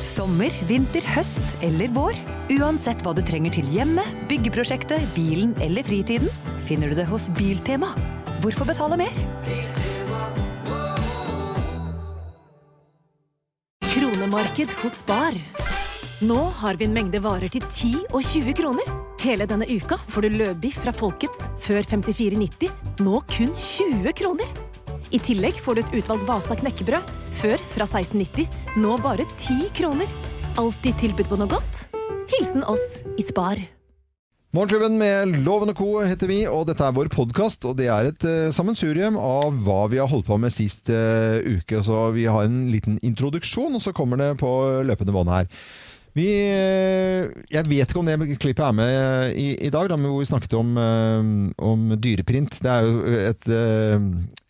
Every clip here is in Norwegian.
Sommer, vinter, høst eller vår. Uansett hva du trenger til hjemmet, byggeprosjektet, bilen eller fritiden, finner du det hos Biltema. Hvorfor betale mer? Kronemarked hos Bar. Nå har vi en mengde varer til 10 og 20 kroner. Hele denne uka får du løbiff fra Folkets før 54,90, nå kun 20 kroner. I tillegg får du et utvalgt Vasa knekkebrød, før fra 1690, nå bare 10 kroner. Alltid tilbud på noe godt. Hilsen oss i Spar. Morgenklubben med Loven og Co. heter vi, og dette er vår podkast. Og det er et uh, sammensurium av hva vi har holdt på med sist uh, uke. Så vi har en liten introduksjon, og så kommer det på løpende bånd her. Vi, eh, jeg vet ikke om det klippet er med i, i dag, da, hvor vi snakket om, om, dyreprint. Det er jo et,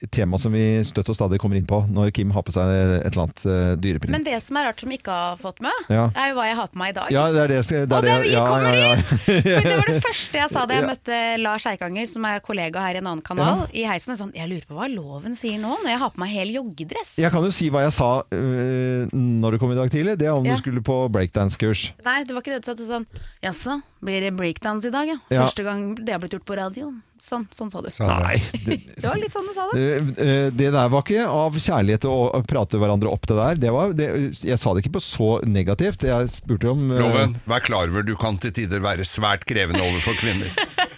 et, tema som vi støtt og stadig kommer inn på når Kim har på seg et eller annet dyreprint. Men det som er rart som ikke har fått med, Ja. er jo hva jeg har på meg i dag. Ja, det er det, det, er Og det, vi ja, kommer ja, ja. dit! For det var det første jeg sa da jeg møtte Lars Eikanger, som er kollega her i en annen kanal, i heisen. Sånn, jeg lurer på hva loven sier nå, når jeg har på meg hel joggedress. Jeg kan jo si hva jeg sa øh, når du kom i dag tidlig. Det er om du skulle på breakdance-kurs. Nei, det var ikke det du sa. Sa sånn Jaså, blir det breakdance i dag, ja? Ja. Første gang det har blitt gjort på radio. Sånn, sånn sa du. Nei, det, Det var litt sånn du sa det. øh, øh, det der var ikke av kjærlighet å prate hverandre opp det der. Det var, det, jeg sa det ikke på så negativt. Jeg spurte om øh, Loven, vær klar over du kan til tider være svært krevende overfor kvinner.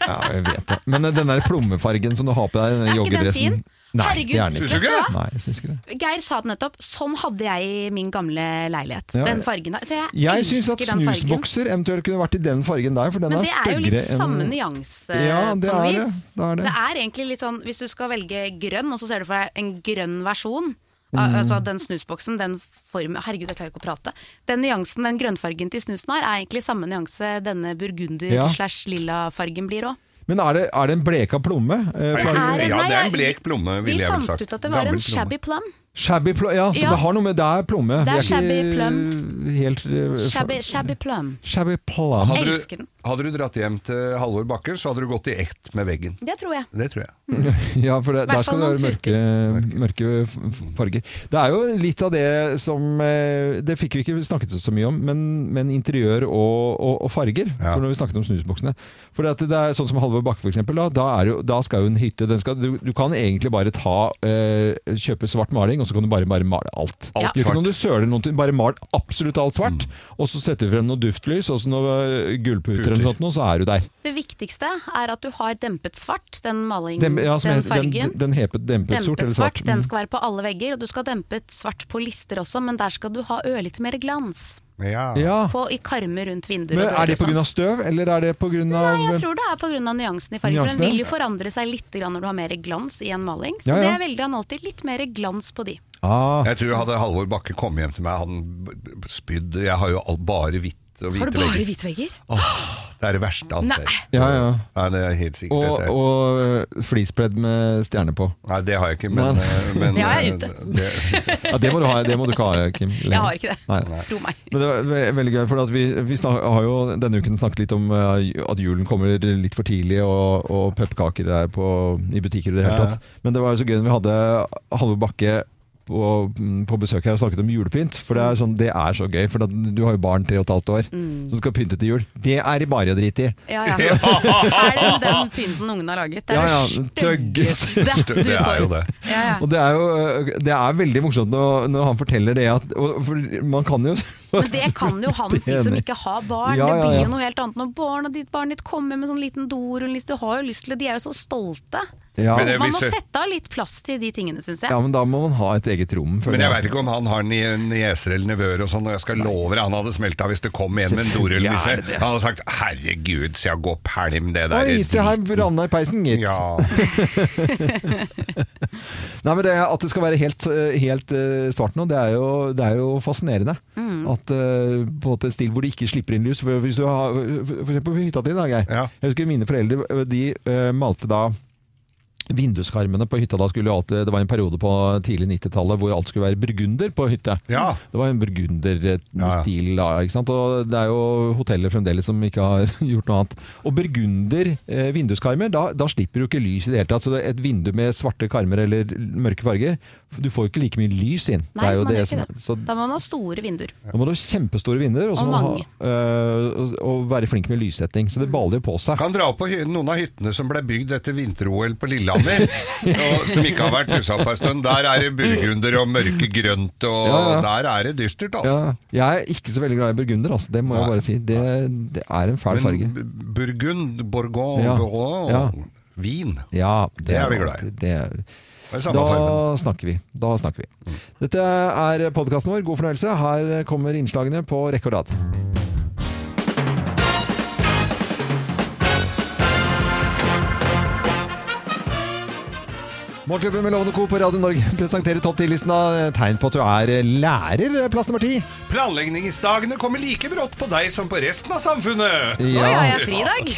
Ja, jeg vet det. Men den der plommefargen som du har på deg, den Er ikke den fin? Nei, Herregud, det er den Syns ikke. du ikke? Nei, jeg syns ikke det. Geir sa det nettopp. Sånn hadde jeg i min gamle leilighet. Ja. Den fargen. der. Jeg, Jeg syns at den fargen. snusbokser eventuelt kunne vært i den fargen der, for den Men er det er jo litt styggere enn samme nyanse Ja, det på noe er det. vis. Det er det. egentlig litt sånn hvis du skal velge grønn, og så ser du for deg en grønn versjon. Mm. al- Altså den snusboksen, den formen Herregud, jeg klarer ikke å prate. Den nyansen, den grønnfargen til snusen har, er egentlig samme nyanse denne burgunder-slash-lilla-fargen blir òg. Men er det, er det en bleka plomme? Eh, er- Ja, det er en blek plomme, Vi ville jeg vel fant sagt. ut at det var Gammel en plomme. shabby plum. Shabby plum, ja, så Ja. det har noe med Det er plomme. Det er er shabby plum. helt uh, Shabby, shabby plum. Shabby plum. Hadde du, Elsker den. hadde du dratt hjem til Halvor Bakker, så hadde du gått i ett med veggen. Det tror jeg. Det tror jeg. Ja, for det, der skal det være mørke, mørke farger. Det er jo litt av det som eh, Det fikk vi ikke snakket så mye om, men, men interiør og, og, og farger. Ja. For når vi snakket om snusboksene. For det er sånn som Halvor Bakke, for eksempel. Da, da, jo, da skal jo en hytte den skal, du, du kan egentlig bare ta uh, kjøpe svart maling, og så kan du bare, bare male alt. Alt ikke noe du søler noen ting, bare mal absolutt alt svart. Og så setter du frem noe duftlys og så noe gullputer eller noe sånt, og så er du der. Det viktigste er at du har dempet svart, den malingen, Dem, ja, som den fargen. den, den hepet dempet sort eller svart, svart. den Mm. skal være på alle vegger, og du skal ha dempet svart på lister også, men der skal du ha ørlite mer glans. Ja. Ja. På, I karmer rundt vinduer. Men Er det pga. støv, eller er det pga. Nei, jeg tror det er pga. nyansen i fargen. For den vil jo forandre seg litt grann når du har mer glans i en maling. Så Ja, ja. det velger han alltid litt mer glans på de. ah, Jeg tror hadde Halvor Bakke kommet hjem til meg, hadde han spydd Jeg har jo bare hvitt og hvite Har du bare hvite vegger? Det er det verste han ser. Ja, ja. Nei, det er helt sikkert. Og, dette. og øh, fleecepledd med stjerne på. Nei, det har jeg ikke, men, Men- Ja, Det har jeg er ute. Det, Ja, det må du ha, det må du ikke ha, Kim. lenger. Jeg har ikke det. Nei. Tro meg. Men det var ve veldig gøy, for at vi, vi snak, har jo denne uken snakket litt om at julen kommer litt for tidlig, og, og pepperkaker er på, i butikker i det hele Ja. tatt. Men det var jo så gøy når vi hadde Halvor Bakke på, mm, på besøk her og snakket om julepynt. For det er, sånn, det er så gøy, for du har jo barn tre og et halvt år som skal pynte til jul. Det er det bare å drite i. Ja, ja. Er det den pynten ungen har laget? Det er Ja, ja, det tøggeste. styggeste du det er jo får. det. Ja, ja. Og det er jo det er veldig morsomt når, når han forteller det at og, For man kan jo Men det kan jo han si som ikke har barn. Ja, ja, Det blir jo noe helt annet når barnet ditt, barnet ditt kommer med sånn liten dorullnisse. Du har jo lyst til det, de er jo så stolte. Ja, Men det- Man må sette av litt plass til de tingene, syns jeg. ja, men da må man ha et eget rom. Men jeg veit vet ikke om han har nie- nieser eller nevøer og sånn, og jeg skal love deg, han hadde smelta hvis det kom en med en dorullnisse. Han hadde sagt 'herregud, så jeg går pælm det der'. Oi, se her, ranna i peisen, gitt. Ja. Nei, men det, At det skal være helt, helt eh, svart nå, det er jo, det er jo fascinerende. Mm. At uh, på et stil hvor de ikke slipper inn lys. For, hvis du har, for eksempel på hytta di, da, Geir. Ja. Jeg husker mine foreldre de uh, malte da Vinduskarmene på hytta da skulle jo alltid Det var en periode på tidlig 90-tallet hvor alt skulle være burgunder på hytte. Ja. Det var en burgunderstil da, ikke sant? Og det er jo hoteller fremdeles som ikke har gjort noe annet. Og burgunder eh, vinduskarmer, da, da slipper du ikke lys i det hele tatt. Så det er et vindu med svarte karmer eller mørke farger, du får jo ikke like mye lys inn. Nei, det er jo man det som ikke det. Så Da må man ha store vinduer. da må du ha kjempestore vinduer og, så Og mange. ha, øh, og, og være flink med lyssetting. Så det baler jo på seg. Kan dra opp på noen av hyttene som ble bygd etter vinter-OL på Lillehammer, og som ikke har vært pussa på en stund. Der er det burgunder og mørke grønt, og Ja, ja. der er det dystert, altså. Ja, jeg er ikke så veldig glad i burgunder, altså. det må jeg bare si. Det, det er en fæl. Men farge. Burgund, Bourgogne, Ja. Bourgogne, vin. Ja, Det er vi glad i. Det, Det er da snakker vi. Da snakker vi. Dette er podkasten vår. God fornøyelse. Her kommer innslagene på rekke og rad. Morgenklubben med Lovende Co. på Radio Norge presenterer topp 10-listen av tegn på at du er lærer. Plass nummer ti. Planleggingsdagene kommer like brått på deg som på resten av samfunnet. Oi, har jeg fri i dag?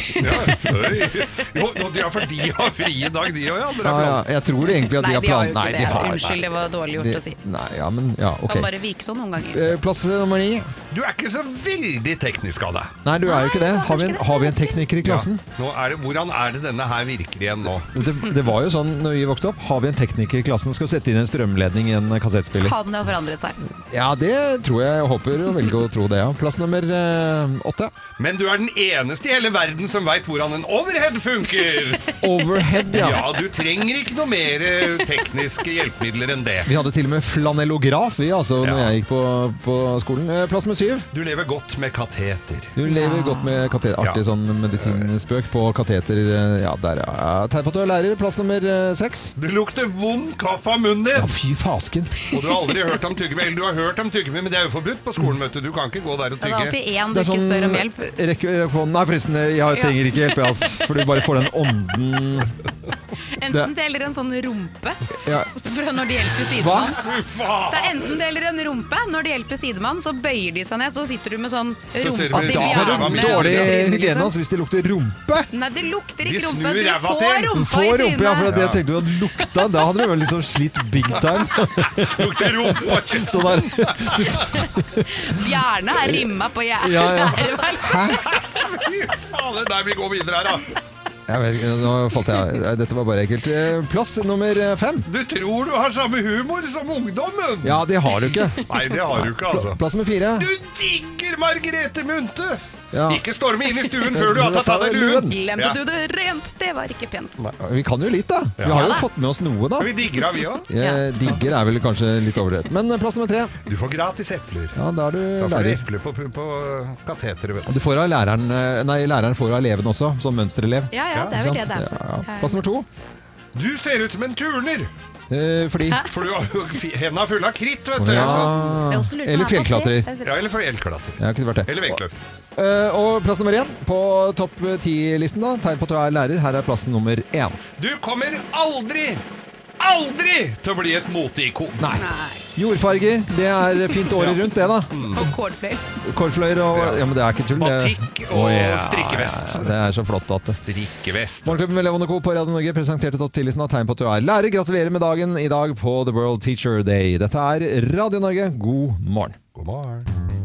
Ja, jo, ja, for de har fri i dag, de òg, ja. Ja, ja, jeg tror egentlig at de har de har jo ikke det. Unnskyld, det var dårlig gjort de- å si. Nei, ja, men ja, ok. Kan bare vike sånn noen ganger. Eh, Plass nummer ni. Du er ikke så veldig teknisk av deg. Nei, du er jo ikke det. Nei, Har vi en, har vi en tekniker i klassen? Nå er det, hvordan er det denne her virker igjen nå? Det, det var jo sånn når vi vokste opp. Har vi en tekniker i klassen, skal sette inn en strømledning i en kassettspiller. Kan det ha forandret seg? Ja, det tror jeg. Jeg håper og velger å tro det, ja. Plass nummer eh, åtte. Men du er den eneste i hele verden som veit hvordan en overhead funker! Overhead, ja. Ja, du trenger ikke noe mer eh, tekniske hjelpemidler enn det. Vi hadde til og med flanellograf, vi, altså, når Ja. jeg gikk på, på skolen. Eh, Plass nummer syv. Du lever godt med kateter. Du lever godt med kateter. Artig Ja. sånn medisinspøk på kateter. eh, Ja, der, ja. Tegn på at du er lærer. Plass nummer eh, seks. Du lukter vond kaffe av munnen din! Ja, fy fasken. Og du har aldri hørt om tyggegummi. Eller du har hørt om tyggegummi, men det er jo forbudt på skolen, vet du. Du kan ikke gå der og tygge. Det er alltid én du ikke sånn spør om hjelp. rekke rekke på Nei, forresten, jeg Ja. trenger ikke hjelp, jeg, altså, For du bare får den ånden Enten det eller en sånn rumpe Ja. fra når det hjelper sidemann. Hva? Det er enten det eller en rumpe. Når det hjelper sidemann, så bøyer de seg ned, så sitter du med sånn rumpa du- til du Dårlig hygiene altså, hvis det lukter rumpe. Nei, det lukter De ikke rumpe. Du får rumpa i rumpe, ja, for trynet. det tenkte du hadde lukta. Da hadde du vel liksom slitt big time. Lukter rumpa Sånn der. Bjarne er rimma på hjertet. Ja, ja. Hæ? Fy fader. Nei, vi går videre her, da. Jeg vet, nå falt jeg av. Dette var bare ekkelt. Eh, Plass nummer fem. Du tror du har samme humor som ungdommen! Ja, det har du ikke. Nei, det har du ikke, altså. Plass nummer fire. Du digger Margrethe Munthe! Ja. Ikke storme inn i stuen før du har tatt av deg luen! Glemte du det rent? Det var ikke pent. Vi kan jo litt, da. Vi har jo fått med oss noe, da. Vi digger av, vi òg. Digger er vel kanskje litt overdrevet. Men eh, plass nummer tre. Du får gratis epler. Ja, da er du Da får du lærer. epler på, på kateteret, vet du. Du får av læreren eh, Nei, læreren får av eleven også, som mønsterelev. Ja, ja, det er vel det det er. Plass nummer to. Du ser ut som en turner! Eh, fordi For du har jo fi- henda fulle av kritt, vet du. ja. Er Eller på fjellklatrer. Ja, eller fjellklatrer. Ja, kunne vært det. Eller vektløft. Eh, og plass nummer én på topp ti-listen, da. Tegn på at du er lærer. Her er plass nummer én. Du kommer aldri, aldri til å bli et moteikon. Nei. Jordfarger, det er fint året rundt, det, da. Og kålfløyel. Kålfløyer og Ja, men det er ikke tull. det- Batikk og strikkevest. Det er så flott at det Strikkevest. Morgenklubben med Levan og Co. på Radio Norge presenterte topp 10-listen av tegn på at du er lærer. Gratulerer med dagen i dag på The World Teacher Day. Dette er Radio Norge, god morgen. God morgen.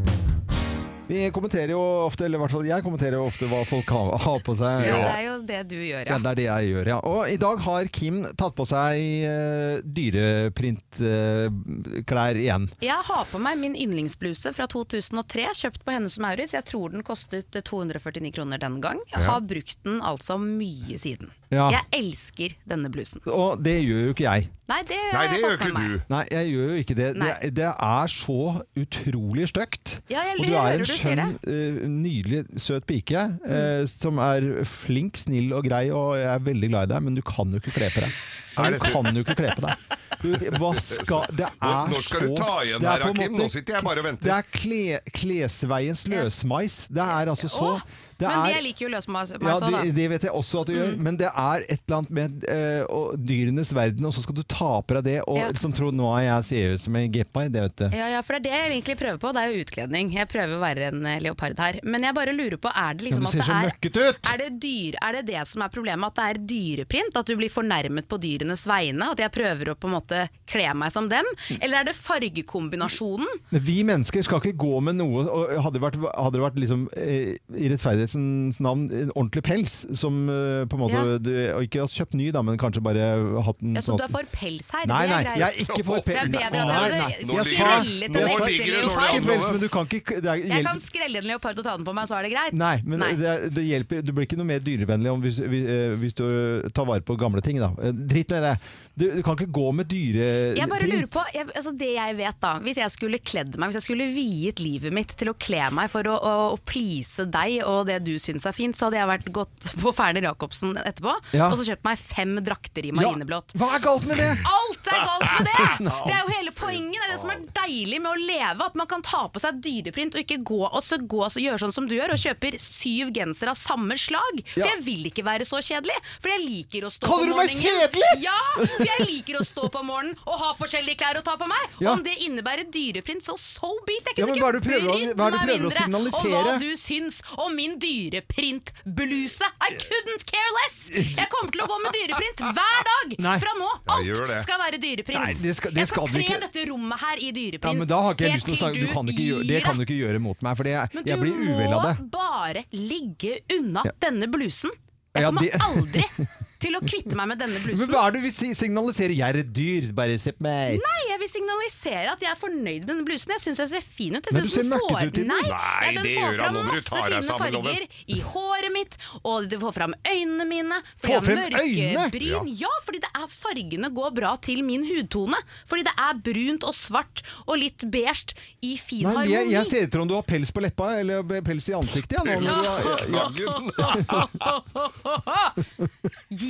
Vi kommenterer jo ofte, eller i hvert fall jeg kommenterer jo ofte hva folk har, har på seg. Ja, det er jo det du gjør, Ja, ja. det er det jeg gjør, ja. Og i dag har Kim tatt på seg uh, dyreprintklær igjen. Jeg har på meg min yndlingsbluse fra 2003, kjøpt på Hennes og Maurits. Jeg tror den kostet 249 kroner den gang. Jeg har brukt den altså mye siden. Ja. Jeg elsker denne blusen. Og det gjør jo ikke jeg. Nei, det Nei, jeg det gjør ikke du. Nei, jeg gjør jo ikke det. Det, det er så utrolig stygt. Ja, jeg Og du er en skjønn, eh, nydelig, søt pike eh, som er flink, snill og grei, og jeg er veldig glad i deg, men du kan jo ikke kle på deg. Du kan jo ikke kle på deg. Du, hva skal Det er Nå, nå skal så du ta igjen er her, på Kim. Nå sitter jeg bare og venter. Det er kle, klesveiens løsmais. Det er altså så Åh, det men er, jeg liker jo løsmas ja, så, da. det, det vet jeg også at du gjør, men det er et eller annet med uh, dyrenes verden, og så skal du ta på deg det og Ja. liksom tro nå er jeg ser ut som en gepard. Det vet du. Ja, ja, for det er det jeg egentlig prøver på. Det er jo utkledning. Jeg prøver å være en eh, leopard her. Men jeg bare lurer på, er det liksom ja, at det er ut! Er det, dyr, er det det som er problemet? At det er dyreprint? At du blir fornærmet på dyrenes vegne? At jeg prøver å på en måte kle meg som dem? Eller er det fargekombinasjonen? Men Vi mennesker skal ikke gå med noe og Hadde det vært, hadde det vært liksom, eh, i rettferdighetens navn en ordentlig pels, som eh, på en måte Ja. du, Ikke har kjøpt ny, da, men kanskje bare hatt den Ja, så sånn du er for pels her? Nei, nei, jeg er ikke for Det pels. er bedre at det- skrellet nå en det leopard. du det Jeg kan skrelle en leopard og ta den på meg, så er det greit? Nei, men Nei. Det, det hjelper Du blir ikke noe mer dyrevennlig om hvis, hvis, eh, hvis du tar vare på gamle ting. Da. Eh, Drit med det. Du, du kan ikke gå med dyreprint. Jeg bare lurer på, jeg, altså Det jeg vet da Hvis jeg skulle kledd meg Hvis jeg skulle viet livet mitt til å kle meg for å, å, å please deg og det du syns er fint, så hadde jeg vært gått på Ferner Jacobsen etterpå Ja. og så kjøpt meg fem drakter i Ja. Hva er galt med det? Alt er galt med det! Det er jo hele poenget. Det er det som er deilig med å leve. At man kan ta på seg dyreprint og ikke gå og så gå og så gjøre sånn som du gjør, og kjøper syv gensere av samme slag. For jeg vil ikke være så kjedelig. For jeg liker å stå Kaller på du meg kjedelig? Ja! For jeg liker å stå på morgenen og ha forskjellige klær å ta på meg. Ja. Om det innebærer dyreprint, så so beat! Jeg Ja, kunne du ikke brydd meg mindre om hva du syns om min dyreprintbluse. I couldn't care less! Jeg kommer til å gå med dyreprint hver dag Nei. fra nå. Alt skal være dyreprint. Nei, det skal- det jeg skal, skal kle dette rommet her i dyreprint. Ja, men da har ikke jeg lyst til å snakke du kan gjøre, Det kan du ikke gjøre mot meg, for jeg, Men jeg du blir uvel av det. må bare ligge unna denne blusen. Jeg Ja, kommer aldri til å kvitte meg med denne blusen. Men hva er det du vil si- signalisere? Jeg er et dyr, bare se på meg. Nei, jeg vil signalisere at jeg er fornøyd med denne blusen. Jeg syns jeg ser fin ut. Jeg Men du ser møkkete får- ut i den. Nei, Nei, ja, den det gjør han nå må du masse deg sammen, Loven. i håret mitt, og det får fram øynene mine. Får frem øynene? Bryn. Ja. fordi det er fargene går bra til min hudtone. Fordi det er brunt og svart og litt beige i fin Nei, men jeg, jeg ser etter om du har pels på leppa, eller pels i ansiktet. Ja, nå, ja. ja,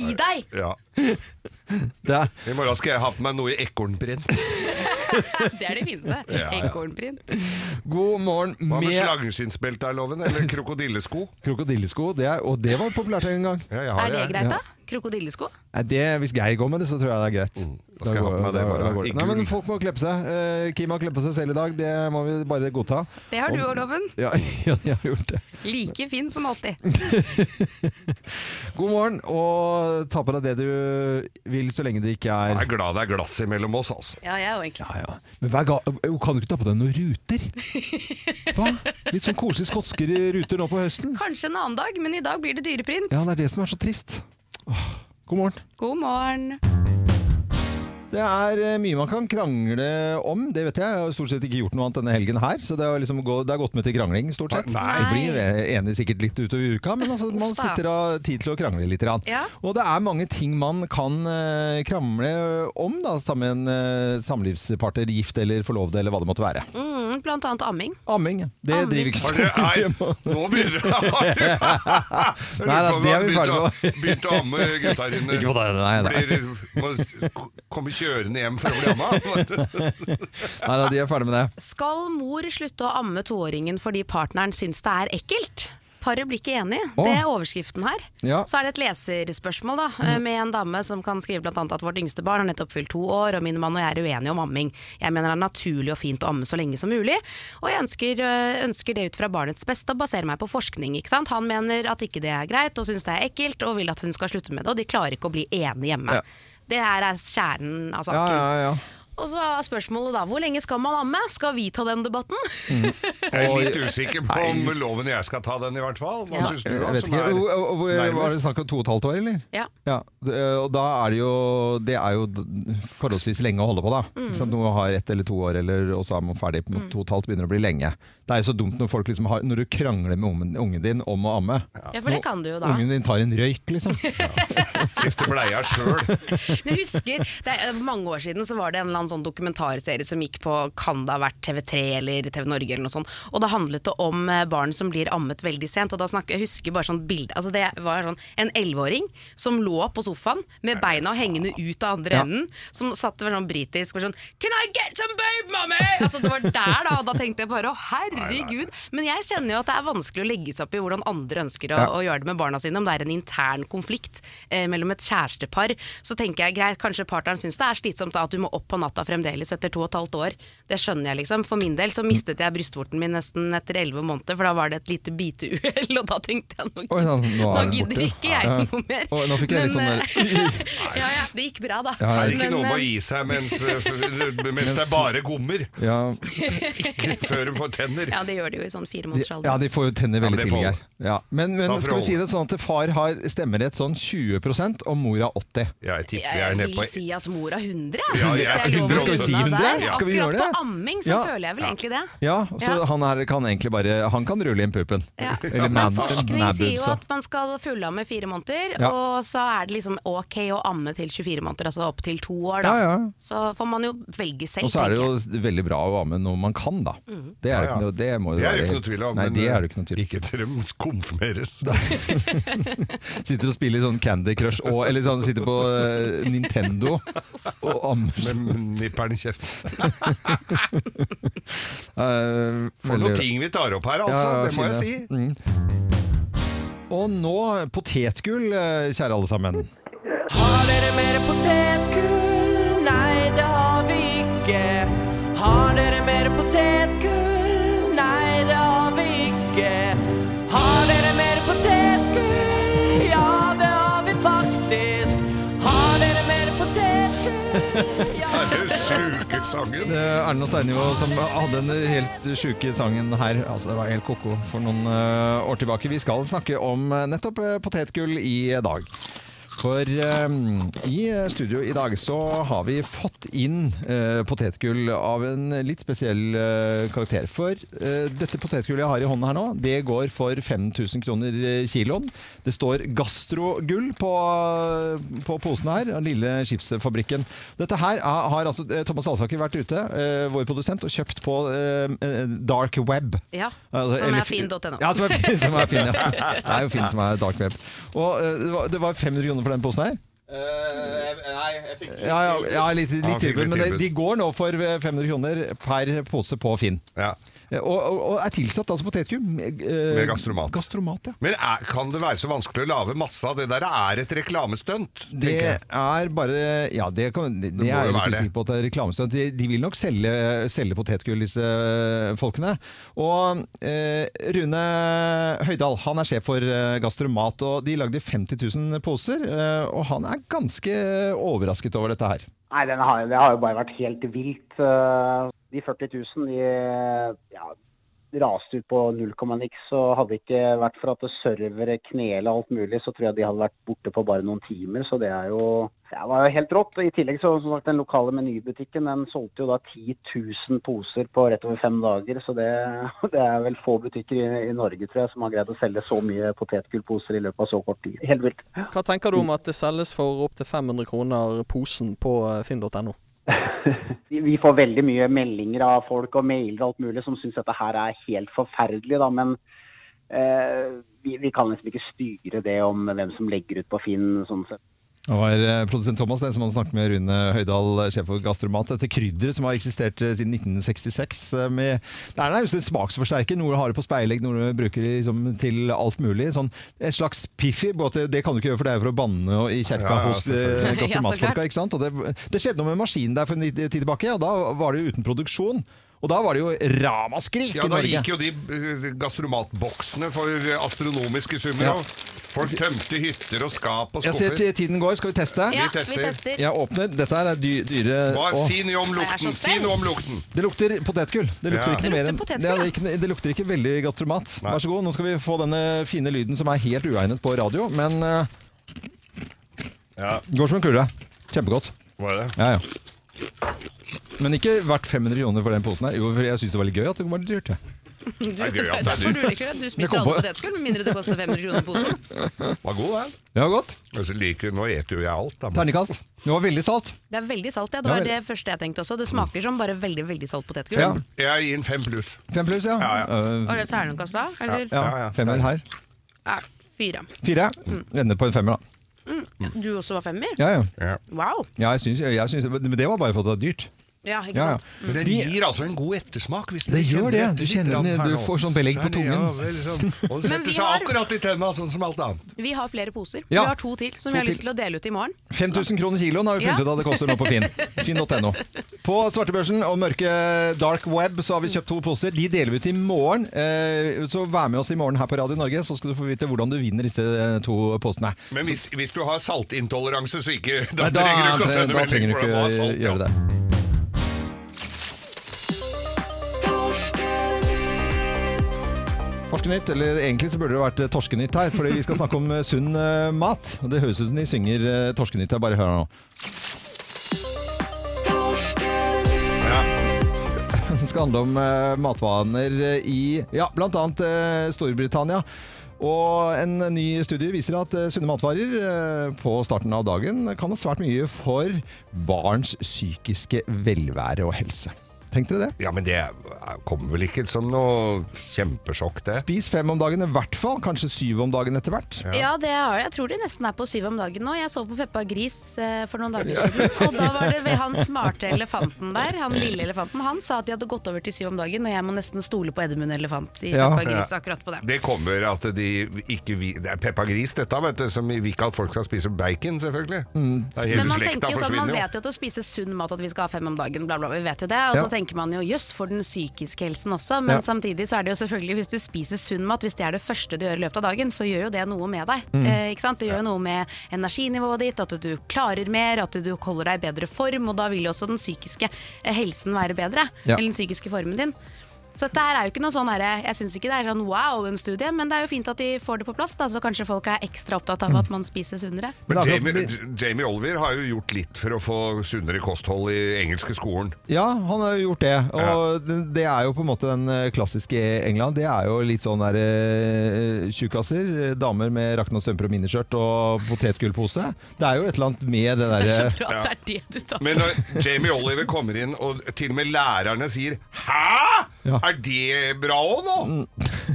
Gi deg! Ja. er, I morgen skal jeg ha på meg noe i ekornprint. Det er det fineste. Ja, ja. Ekornprint. god morgen Hva med med slangeskinnsbelte er loven? Eller krokodillesko? krokodillesko. Det er, og det var populært en gang. Ja, jeg har Er det greit, da? Krokodillesko? Det, hvis Geir går med det, så tror jeg det er greit. Mm, da skal jeg ha på meg det bare. går I. Nei, men folk må kle på seg. Uh, Kim har klept på seg selv i dag, det må vi bare godta. Det har du òg, Loven. Ja, ja, jeg har gjort det. Like fin som alltid. God morgen, og ta på deg det du vil, så lenge det ikke er Jeg er er glad det er glass imellom oss, altså. Ja, jeg òg, egentlig. ja, ja. Men hver gang, kan du ikke ta på deg noen ruter? Hva? Litt sånn koselige skotske ruter nå på høsten? Kanskje en annen dag, men i dag blir det dyreprint. Ja, det er det som er så trist. Åh, god morgen. God morgen. Det er eh, mye man kan krangle om, det vet jeg. Jeg har stort sett ikke gjort noe annet denne helgen her, så det har, liksom gå, det har gått med til krangling, stort sett. Nei. Jeg blir enig sikkert litt utover uka, men altså, man setter sitter av tid til å krangle litt. Ja. Og det er mange ting man kan eh, krangle om, da, sammen med en eh, samlivspartner, gift eller forlovede, eller hva det måtte være. Mm, blant annet amming. Amming, det Amming. driver ikke så mye nei, nå begynner det Nei, da, det er vi ferdig med. Begynt å amme gutta dine. Ikke på deg, nei, nei. Blir, må komme kjørende hjem for å bli amma. Nei da, de er ferdig med det. Skal mor slutte å amme toåringen fordi partneren syns det er ekkelt? Paret blir ikke enig. Det er overskriften her. Ja. Så er det et leserspørsmål da, eh, med en dame som kan skrive annet at vårt yngste barn har nettopp fylt to år, og min mann og jeg er uenige om amming. Jeg mener det er naturlig og fint å amme så lenge som mulig, og jeg ønsker, øh, ønsker det ut fra barnets beste og baserer meg på forskning. Ikke sant? Han mener at ikke det er greit, og syns det er ekkelt, og vil at hun skal slutte med det, og de klarer ikke å bli enige hjemme. Ja. Det her er kjernen av Ja, saken. ja, ja. Og så er spørsmålet da, hvor lenge skal man amme? Skal vi ta den debatten? Jeg er litt usikker på om loven jeg skal ta den, i hvert fall. Hva Ja. syns du, Jeg da? vet Som er Hvor- Var det snakk om to og et halvt år, eller? Ja. Ja, og da er det jo Det er jo forholdsvis lenge å holde på, da. Mm. sant? Noe har ett eller to år, eller, og så er man ferdig. på To og et halvt begynner å bli lenge. Det er jo så dumt når folk liksom har Når du krangler med ungen, ungen din om å amme. Ja, for det kan du jo da. Ungen din tar en røyk, liksom. Skifter bleia sjøl. Men jeg husker, det er mange år siden så var det en eller annen sånn dokumentarserie som gikk på kan det ha vært TV3 eller TV Norge eller noe sånt. Og da handlet det om eh, barn som blir ammet veldig sent. Og da snakker, jeg husker bare sånn bilde Altså det var sånn en elleveåring som lå på sofaen med beina hengende ut av andre Ja. enden. Som satt var sånn britisk og sånn Can I get some babe, mommy? Altså det var der da, og da tenkte jeg bare å herregud. Men jeg kjenner jo at det er vanskelig å legge seg opp i hvordan andre ønsker å, Ja. å gjøre det med barna sine. Om det er en intern konflikt eh, mellom et kjærestepar, så tenker jeg greit, kanskje partneren syns det er slitsomt da, at du må opp på natta fremdeles etter to og et halvt år. Det skjønner jeg liksom. For min del så mistet jeg brystvorten min nesten etter elleve måneder, for da var det et lite biteuhell, og da tenkte jeg nå, Oi, nå nå, er gidder borte. ikke jeg Ja. noe mer. Oi, nå fikk jeg litt sånn der- eh, ja, ja, det gikk bra, da. Ja, Det er ikke Men, noe med å eh, gi seg mens, mens det er bare gommer. Ja, Ikke Før hun får tenner. Ja, det gjør de jo i sånn fire måneders alder ja, de får jo tenner veldig tidlig her. Ja. Men, men skal vi si det sånn at far har stemmerett sånn 20% og mora 80 Jeg tipper jeg er Jeg nede på vil si at mor er 100. Ja, hvis jeg det er er lov å 100. Skal vi si 100? Ja. Skal vi gjøre Akkurat på amming så Ja. føler jeg vel egentlig det. Ja, så Ja. han her kan egentlig bare Han kan rulle inn puppen. Ja. Eller Men mad- forskning sier jo at man skal fullamme fire måneder, Ja. og så er det liksom ok å amme til 24 måneder, altså opp til to år, da. Ja, ja. Så får man jo velge selv, Og så er det jo veldig bra å amme når man kan, da. Det er det Ja, ja. ikke noe, det må jo er være det ikke helt- noe tvil om. Nei, det eh, er det ikke noe tvil om. Ikke til de konfirmeres. Sitter og spiller sånn Candy Crush og Eller sånn sitter på eh, Nintendo og ammer. Nipperen i kjeften. For noen ting vi tar opp her, altså. Ja, det må jeg si. Mm. Og nå potetgull, eh, kjære alle sammen. Har dere mer potetgull? Nei, det har vi ikke. Har dere mer potetgull? Sjuke sangen. Det er Erlend Steinivå som hadde den helt sjuke sangen her. Altså, det var helt ko-ko for noen eh, år tilbake. Vi skal snakke om eh, nettopp eh, potetgull i dag. For eh, i studio i dag så har vi fått inn eh, potetgull av en litt spesiell eh, karakter. For eh, dette potetgullet jeg har i hånden her nå, det går for 5000 kroner eh, kiloen. Det står gastrogull på, på posen her, av lille skipsfabrikken. Dette her er, har altså eh, Thomas Alsaker vært ute, eh, vår produsent, og kjøpt på eh, eh, dark web. Ja, Altså, som eller er fi- fin.no. Ja, som er fin, som er fin ja. Det er jo fin som er dark web. Og eh, det var, det var 500 kroner for den posen her. nei, jeg fikk Ja, ja, ja litt, litt tilbud, men de, de går nå for eh, 500 kroner per pose på Finn. Ja. Eh, Og, og, og er tilsatt altså potetgull med, eh, Med gastromat. gastromat ja. Men er, kan det være så vanskelig å lage masse av det der? Er et reklamestunt? Det er bare Ja, det, kan, det, det det er jeg litt usikker på at det er reklamestunt. De, de vil nok selge, selge potetgull, disse eh, folkene. Og eh, Rune Høydal han er sjef for Gastromat, og de lagde 50 000 poser. Eh, og han er ganske overrasket over dette her. Nei, den har, det har jo bare vært helt vilt. De 40 000 de ja, raste ut på null komma niks. Og hadde det ikke vært for at servere, knela alt mulig, så tror jeg de hadde vært borte på bare noen timer. Så det er jo det var jo helt rått. I tillegg så som sagt, den lokale menybutikken den solgte jo da 10 000 poser på rett over fem dager. Så det, det er vel få butikker i, i Norge tror jeg, som har greid å selge så mye potetgullposer i løpet av så kort tid. Helt vilt. Hva tenker du om at det selges for opptil 500 kroner posen på finn.no? Vi får veldig mye meldinger av folk og mailer og alt mulig som syns dette her er helt forferdelig, da. Men eh, vi, vi kan liksom ikke styre det om hvem som legger ut på Finn. sånn sett. Det var eh, produsent Thomas det som hadde snakket med Rune Høydal, sjef for Gastromat. Dette krydderet som har eksistert eh, siden 1966. eh, Med, det er nærmest en smaksforsterker. Noe du har på speilegg, noe du bruker liksom til alt mulig. Sånn, et slags piffi. Det kan du ikke gjøre, for det er for å banne i kjerka Ja, ja, hos eh. Ja, gastromatfolka. ikke sant? Og det, det skjedde noe med maskinen der for en tid tilbake, og da var det jo uten produksjon. Og da var det jo ramaskrik Ja, i da gikk jo de eh, gastromatboksene for astronomiske summer. Ja. Folk tømte hytter og skap og skuffer. Jeg ser til tiden går. Skal vi teste? Ja, Vi tester. vi tester. Jeg åpner. Dette er dy dyre Hva, si noe om lukten! Si noe om lukten! Det lukter potetgull. Det lukter Ja. ikke Det noe mer enn det, ikke, det lukter ikke veldig gastromat. Nei. Vær så god. Nå skal vi få denne fine lyden som er helt uegnet på radio, men uh, Ja, går som en kule. Kjempegodt. var det? Ja, ja. Men ikke verdt 500 kroner for den posen her. Jo, for jeg syns det var litt gøy at det var litt dyrt. ja. Du, det er er at det er derfor du dyrt. liker det. Du Jeg spiser kom alle på- potetgull, med mindre det koster 500 kroner posen. Var god, den. Ja, godt. Og så liker, nå eter jo jeg alt, da. Terningkast. Det var veldig salt. Det er veldig salt, ja. Det var det første jeg tenkte også. Det smaker som bare veldig veldig salt potetgull. Ja. Jeg gir den fem pluss. Fem pluss, ja. Ja, ja. Eh, Og det ternekast terningkast da? Eller? ja. Ja, ja. Femmer her. Ja, fire. Fire. Ender på en femmer, da. Du også var femmer? Ja, ja. Ja. Wow. ja jeg syns, jeg syns, men det var bare fordi det var dyrt. Ja, ikke Ja, ja. sant? Men den gir altså en god ettersmak. Hvis Det gjør det. Du kjenner den, du får sånn belegg på tungen. Ja, vel, sånn. Og det setter seg har- akkurat i tenna, sånn som alt annet. Vi har flere poser. Ja. Vi har to til som To vi har til. lyst til å dele ut i morgen. 5000 kroner kiloen har vi funnet Ja. ut at det koster nå på Finn. Finn.no. På svartebørsen og mørke dark web så har vi kjøpt to poser. De deler vi ut i morgen. Eh, Så vær med oss i morgen her på Radio Norge, så skal du få vite hvordan du vinner disse eh, to posene. Men hvis, hvis du har saltintoleranse, så ikke Da Nei, da, trenger du ikke å sende da trenger du melding, for ikke det salt, gjøre det. Torskenytt, eller egentlig så burde det vært eh, torskenytt her, fordi vi skal snakke om eh, sunn eh, mat. Det høres ut som de synger torskenytt. Jeg bare hør nå. Det skal handle om matvaner i ja, bl.a. Storbritannia. Og en ny studie viser at sunne matvarer på starten av dagen kan ha svært mye for barns psykiske velvære og helse. Tenkte dere det? Ja, men det kommer vel ikke som noe kjempesjokk, det. Spis fem om dagen i hvert fall, kanskje syv om dagen etter hvert. Ja, det har jeg. Jeg tror de nesten er på syv om dagen nå. Jeg så på Peppa Gris eh, for noen dager siden, og da var det ved han smarte elefanten der, han lille elefanten, han sa at de hadde gått over til syv om dagen, og jeg må nesten stole på Edmund Elefant i Ja. Peppa Gris akkurat på det. Det kommer at de ikke vi, Det er Peppa Gris, dette, vet du, som vil ikke at folk skal spise bacon, selvfølgelig. Mm. Men man tenker jo sånn, man vet jo at å spise sunn mat at vi skal ha fem om dagen, bla bla, vi vet jo det. Og så Ja. tenker man jo jøss for den psykiske helsen også, men Ja. samtidig så er det jo selvfølgelig hvis du spiser sunn mat, hvis det er det første du gjør i løpet av dagen, så gjør jo det noe med deg. Mm. Eh, ikke sant? Det gjør jo noe med energinivået ditt, at du klarer mer, at du holder deg i bedre form, og da vil jo også den psykiske eh, helsen være bedre. Ja. Eller den psykiske formen din. Så dette her er jo ikke noe sånn herre Jeg syns ikke det er sånn wow, en studie, men det er jo fint at de får det på plass, da, så kanskje folk er ekstra opptatt av at man spiser sunnere. Men Men Jamie, Jamie Oliver har jo gjort litt for å få sunnere kosthold i engelske skolen. Ja, han har jo gjort det. Og det, det er jo på en måte den eh, klassiske England. Det er jo litt sånn der eh, tjukkaser. Damer med rakna strømper og miniskjørt og potetgullpose. Det er jo et eller annet med det Det er så bra at det er det du tar Men når Jamie Oliver kommer inn, og til og med lærerne sier 'hæ?! Ja. Er det bra òg nå?'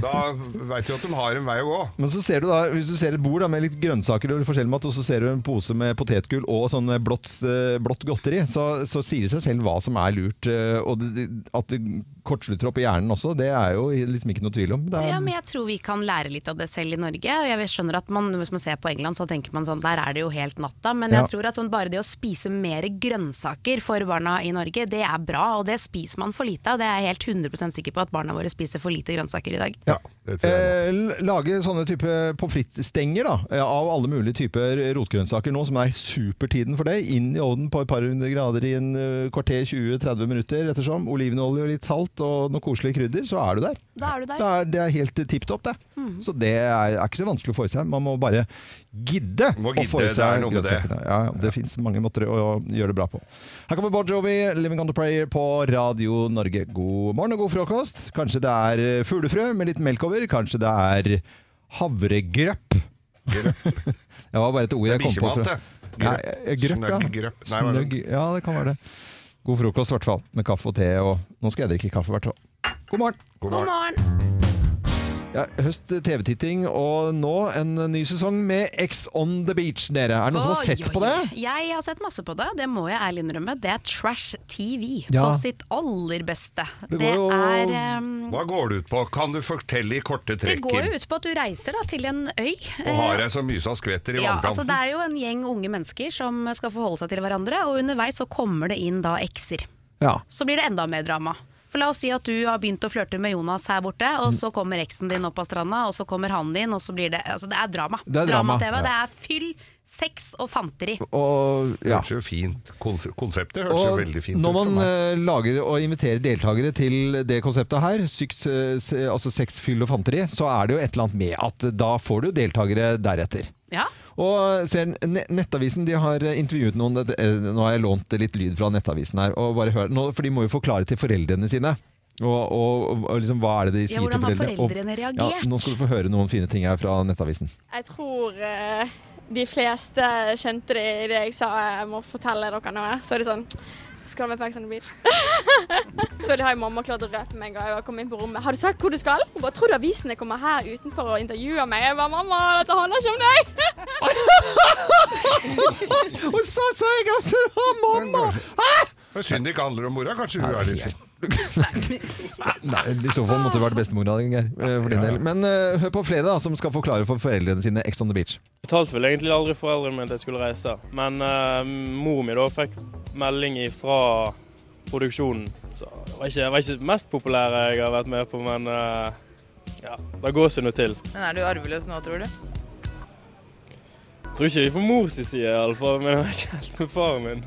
Da veit du at de har en vei å gå. Men så ser du da, hvis du ser et bord da, med litt grønnsaker og forskjellig mat, og så ser du en pose med potetgull og sånn blått, eh, blått godteri, så, så sier det seg selv hva som er lurt. eh, Og det, at det kortslutter opp i hjernen også, det er jo liksom ikke noe tvil om. Det er, Ja, men jeg tror vi kan lære litt av det selv i Norge. Og jeg skjønner at man, Hvis man ser på England, så tenker man sånn der er det jo helt natta. Men Ja. jeg tror at sånn, bare det å spise mer grønnsaker for barna i Norge, det er bra. Og det spiser man for lite av. Det er jeg helt 100% sikker på at barna våre spiser for lite grønnsaker i dag. Ja. Eh, lage sånne type pommes frites-stenger da, eh, av alle mulige typer rotgrønnsaker nå, som er supertiden for det. Inn i ovnen på et par hundre grader i en eh, kvarter, 20-30 minutter ettersom. Olivenolje og litt salt og noe koselig krydder, så er du der. Da er du der. Det er, det er helt tipp topp, det. Så det er, er ikke så vanskelig å få i seg. Man må bare gidde, å få i seg grønnsakene. Ja, ja, det fins mange måter å, gjøre det bra på. Her kommer Bon Jovi, 'Living On The Prayer' på Radio Norge. God morgen og god frokost. Kanskje det er eh, fuglefrø med litt melk over. Kanskje det er havregrøpp. det var bare et ord jeg kom på. fra- det. Nei, Grøpp. eh, grøpp, ja. Snøgg grøpp. Snøgg, ja, det kan være det. God frokost, i hvert fall. Med kaffe og te. Og nå skal jeg drikke kaffe, i hvert fall. God morgen. God God morgen. Ja, høst TV-titting, og nå en ny sesong med X on the beach, dere. Er det noen som har sett jo, på det? Jeg har sett masse på det, det må jeg ærlig innrømme. Det er trash TV Ja. på sitt aller beste. Det Det, jo- er um... Hva går det ut på? Kan du fortelle i korte Det går jo ut på at du reiser da, til en øy. Og har jeg så mye som skvetter i Ja, altså vannkanten? Det er jo en gjeng unge mennesker som skal forholde seg til hverandre, og underveis så kommer det inn da ekser. Ja. Så blir det enda mer drama. For La oss si at du har begynt å flørte med Jonas her borte, og så kommer eksen din opp av stranda, og så kommer han din, og så blir det Altså, det er drama. Det er drama, Drama-TV. ja. Det er fyll, sex og fanteri. Og, Det ja. høres jo fint Konseptet høres jo veldig fint når ut for man eh, lager og inviterer deltakere til det konseptet her, syks, eh, altså sex, fyll og fanteri, så er det jo et eller annet med at da får du deltakere deretter. Ja. Og ser, Nettavisen de har intervjuet noen eh, Nå har jeg lånt litt lyd fra Nettavisen her. Og bare hør, nå, for De må jo forklare til foreldrene sine Og, og, og liksom, hva er det de Ja, sier hvordan til har foreldre? Og- foreldrene Ja, reagert? nå skal du få høre noen fine ting her fra Nettavisen. Jeg tror uh, de fleste skjønte det i det jeg sa jeg må fortelle dere noe. Så er det sånn Skal med på Ex on the Beach? Selvfølgelig har jo mamma klart å røpe meg en gang jeg kom inn på rommet. Har du sagt hvor du skal? Hun bare tror du avisene kommer her utenfor og intervjuer meg? Jeg bare mamma, dette handler ikke om deg! Og så sa jeg at du var mamma! Det synd det ikke handler om mora. Kanskje hun er litt fin. Nei, I så fall måtte det vært bestemora, Geir. eh, For din del. Men uh, hør på Frede, da, som skal forklare for foreldrene sine Ex on the Beach. Jeg betalte vel egentlig aldri foreldrene mine at jeg skulle reise. Men uh, mor mi da fikk melding fra produksjonen. Så det var ikke, det var ikke det mest populære jeg har vært med på, men uh, ja, det går seg nå til. Men er du arveløs nå, tror du? Tror ikke vi får mors side iallfall, men jeg vet ikke helt med faren min.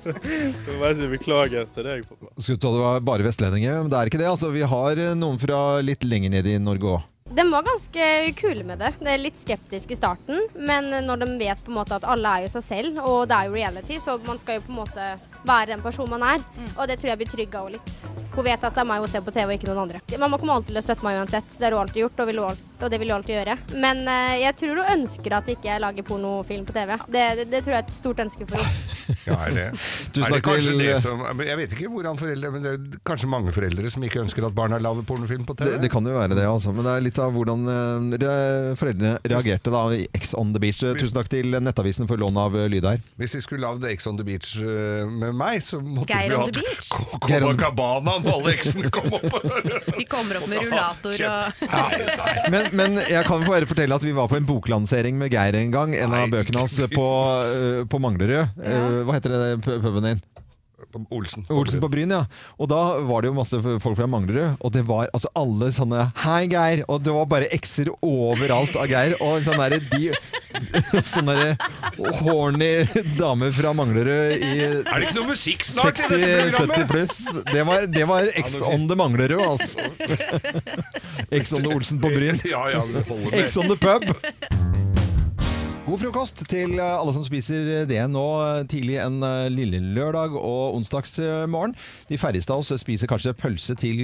Så jeg si beklager til deg. pappa. Skulle tro det var bare vestlendinger, men det er ikke det. Altså, vi har eh, noen fra litt lenger nede i Norge òg. De var ganske kule med det. Det er litt skeptisk i starten, men når de vet på en måte at alle er jo seg selv, og det er jo reality, så man skal jo på en måte være den personen man er. Og det tror jeg blir trygga òg litt. Hun vet at det er meg hun ser på TV, og ikke noen andre. Mamma kommer alltid til å støtte meg uansett. Det har hun alltid gjort, og, vil hun og det vil hun alltid gjøre. Men uh, jeg tror hun ønsker at ikke jeg lager pornofilm på TV. Det, det, det tror jeg er et stort ønske for henne. Ja, er det, er det kanskje til- det som Jeg vet ikke hvordan foreldre Men det er kanskje mange foreldre som ikke ønsker at barna lager pornofilm på TV? Det, det kan jo være det, altså. Men det er litt av hvordan eh, re- foreldrene reagerte da i X on the Beach. Eh, Tusen takk til Nettavisen for lån av eh, lyd her. Hvis de skulle lagd X on the Beach eh, med meg, så måtte Geir vi on hatt the beach? Geir Cabana når alle eksene kom opp. Vi kommer opp med rullator og Men, men jeg kan bare fortelle at vi var på en boklansering med Geir en gang. En av bøkene hans på, eh, på Manglerud. Eh, Hva heter det pu- puben din? Olsen. Olsen på Bryn, ja. Og da var det jo masse folk fra Manglerud, og det var altså alle sånne 'Hei, Geir!' Og det var bare x-er overalt av Geir. Og sånn derre de, Sånn derre horny dame fra Manglerud i Er det ikke noe musikk snart i dette 60-70 pluss. Det var, det var X on the Manglerud, altså. X on the Olsen på Bryn. Ja, ja. X on the pub. God frokost til eh, alle som spiser det nå eh, tidlig en eh, lille lørdag og onsdagsmorgen. De færreste av oss spiser kanskje pølse til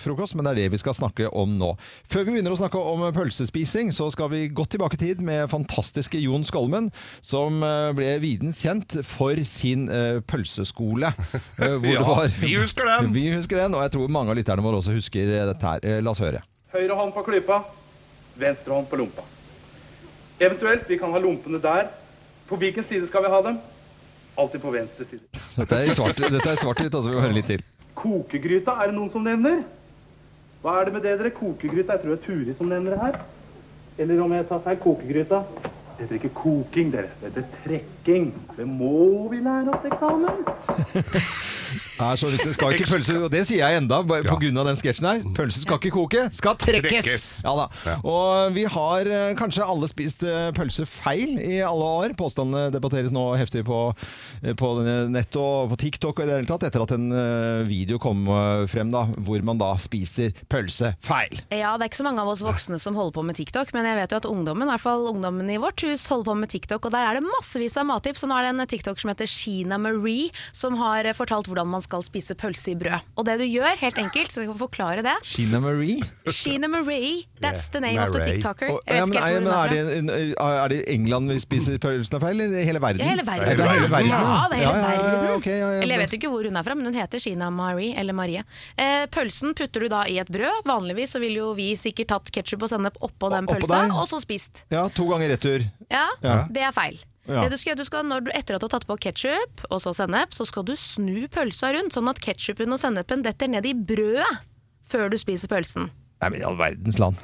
frokost, men det er det vi skal snakke om nå. Før vi begynner å snakke om pølsespising, så skal vi godt tilbake i tid med fantastiske Jon Skolmen, som ble viden kjent for sin pølseskole. hvor Ja, det var, vi husker den! Vi husker den, og jeg tror mange av lytterne våre også husker dette her. La oss høre. Høyre hånd på klypa, venstre hånd på lompa. Eventuelt, vi kan ha lompene der. På hvilken side skal vi ha dem? Alltid på venstre side. Dette er i svart- dette er svart-hvitt, altså vi må høre litt til. Kokegryta, er det noen som nevner? Hva er det med det dere? Kokegryta, jeg tror det er Turi som nevner det her. Eller om jeg tar feil, kokegryta. Det heter ikke koking, dere. Det heter trekking. Det må vi lære oss til eksamen. Nei, så viktig. Skal ikke pølse, og det sier jeg enda, bare på grunn av den sketsjen her. Pølsen skal ikke koke, skal trekkes! Trekkes. Ja da. Og vi har eh, kanskje alle spist eh, pølse feil i alle år. Påstandene debatteres nå heftig på, eh, på nett og på TikTok og i det hele tatt, etter at en eh, video kom eh, frem da, hvor man da spiser pølse feil. Ja, det er ikke så mange av oss voksne som holder på med TikTok, men jeg vet jo at ungdommen, i hvert fall ungdommen i vårt hus, holder på med TikTok, og der er det massevis av mattips. Og nå er det en TikTok som heter Sheena Marie, som har eh, fortalt hvordan man skal spise pølse i brød. Og det du gjør, helt enkelt, så jeg kan forklare det Sheena Marie? Sheena Marie, that's the name of the TikToker. Og- ja, men, er, men er, det, er det England vi spiser pølsene feil, eller hele verden? Ja, hele verden. Ja, det er hele verden. Ja, det er hele ja, ja, ja, verden. ja, ja, Eller jeg vet ikke hvor hun er fra, men hun heter Sheena Marie, eller Marie. Eh, pølsen putter du da i et brød. Vanligvis så ville jo vi sikkert tatt ketsjup og sennep oppå den pølsa, og så spist. Ja, to ganger retur. Ja, Ja. det er feil. Ja. Det du skal, gjøre, du skal, når du, etter at du har tatt på ketsjup og så sennep, så skal du snu pølsa rundt, sånn at ketsjupen og sennepen detter ned i brødet før du spiser pølsen. Nei, men i all verdens land.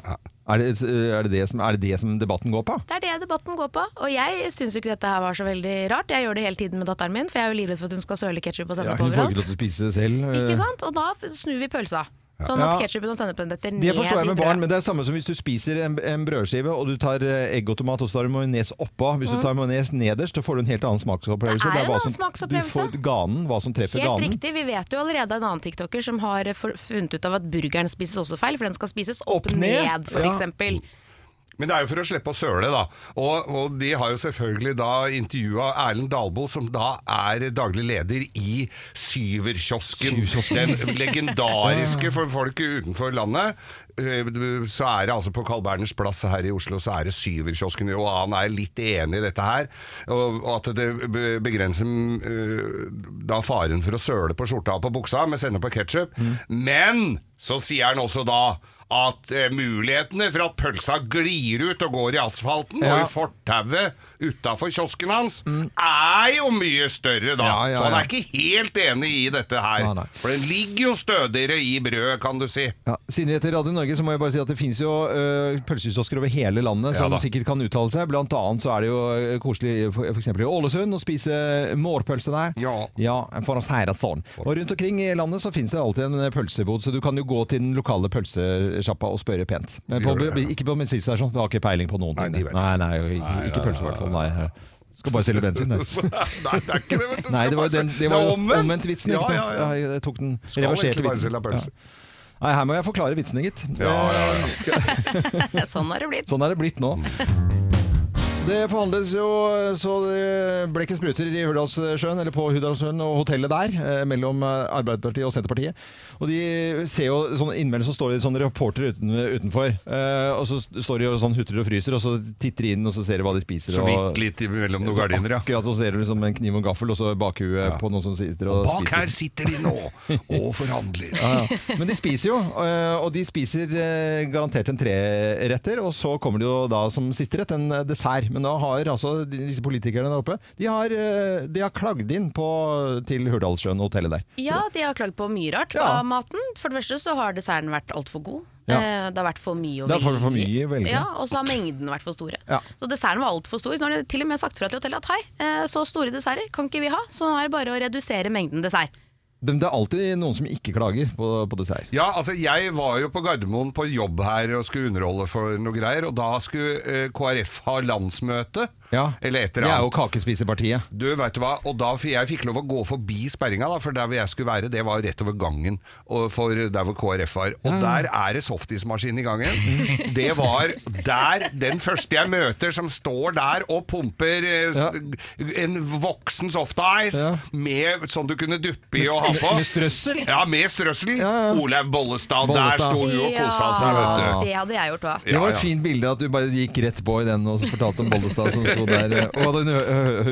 Er det, er, det det som, er det det som debatten går på? Det er det debatten går på. Og jeg syns jo ikke dette her var så veldig rart. Jeg gjør det hele tiden med datteren min, for jeg er jo livredd for at hun skal søle ketsjup og Ja, sennep ikke overalt. selv. eh. Ikke sant? Og da snur vi pølsa. Sånn at Ja. ketsjupen og sennepen detter ned Det forstår jeg med barn, men det er samme som hvis du spiser en, en brødskive og du tar eh, egg og tomat og så tar du majones oppå. Hvis Mm. du tar majones nederst, så får du en helt annen smaksopplevelse. Det er en annen som, smaksopplevelse. Du får ganen, hva som treffer Helt ganen. riktig. Vi vet jo allerede en annen tiktoker som har funnet ut av at burgeren spises også feil, for den skal spises opp, Opp ned? ned, for eksempel. Men det er jo for å slippe å søle, da. Og, og de har jo selvfølgelig da intervjua Erlend Dalbo, som da er daglig leder i Syverkiosken. Den legendariske for folk utenfor landet. Eh, Så er det altså på Carl Berners plass her i Oslo, så er det Syverkiosken. Og han er litt enig i dette her. Og at det begrenser eh, da faren for å søle på skjorta og på buksa med sende på ketsjup. Men så sier han også da at eh, mulighetene for at pølsa glir ut og går i asfalten og i fortauet utafor kiosken hans, er jo mye større da. Ja, ja, Så han er ikke helt enig i dette her. Nei, nei. For den ligger jo stødigere i brødet, kan du si. Ja, siden vi heter Radio Norge, så må jeg bare si at det finnes jo uh, pølsekiosker over hele landet som sikkert kan uttale seg. Blant annet så er det jo øh, koselig eksempel i Ålesund å spise mårpølse der. Ja. for å si det sånn. Og rundt omkring i landet så finnes det alltid en pølsebod, så du kan jo gå til den lokale pølsesjappa og spørre pent. Men på, det. ikke på bensinstasjonen, du har ikke peiling på noen ting. Nei, Nei, nei, ikke, ikke pølse i hvert fall. Nei. Skal bare selge bensin. det. Nei, det er ikke det, vet du. Nei, det var jo den, det var jo omvendt vitsen, ikke sant? ja, ja. Ja, jeg tok den reverserte vitsen. Ja. Nei, her må jeg forklare vitsene, gitt. Ja, ja, sånn har det blitt. Sånn er det blitt nå. Det forhandles jo så det ble ikke spruter i Hurdalssjøen, eller på Hurdalssjøen og hotellet der, eh, mellom eh, Arbeiderpartiet og Senterpartiet. Og de ser jo sånn Innimellom så står det sånne reporter uten, utenfor, eh, og så står de og sånn hutrer og fryser, og så titter de inn og så ser de hva de spiser. Så vidt litt mellom noen gardiner, ja. Akkurat, og så ser du liksom en kniv og gaffel, og så bakhuet på noen som sitter og, Og bak spiser. her sitter de nå og forhandler. Ja, ja. Men de spiser jo, og de spiser garantert en treretter, og så kommer det jo da som siste rett en dessert. Men da har altså disse politikerne der oppe, de har, øh, de har klagd inn på, til Hurdalssjøen hotellet der. Ja, de har klagd på mye rart Ja. av maten. For det første så har desserten vært altfor god. Ja. Eh, Det har vært for mye å er for- for mye velge. Ja, og så har mengden vært for store. Ja. Så desserten var altfor stor. Så nå har de til og med sagt fra til hotellet at hei, eh, så store desserter kan ikke vi ha. Så nå er det bare å redusere mengden dessert. Men det er alltid noen som ikke klager på, på dessert. Ja, altså jeg var jo på Gardermoen på jobb her og skulle underholde for noe greier, og da skulle eh, KrF ha landsmøte. Ja, Eller et Det er jo kakespisepartiet. Du, vet du hva? Og da jeg fikk lov å gå forbi sperringa, da, for der hvor jeg skulle være, det var rett over gangen og for der hvor KrF var. Og der er det softismaskin i gangen. Det var der den første jeg møter som står der og pumper ja. en voksen softice Ja. med sånn du kunne duppe i og ha på. med strøssel? Ja, med strøssel. Olaug Bollestad. Der Bollestad. sto hun og kosa seg, vet du. det hadde jeg gjort òg. Det var et fint bilde at du bare gikk rett på i den og fortalte om Bollestad som sto der. Og hun,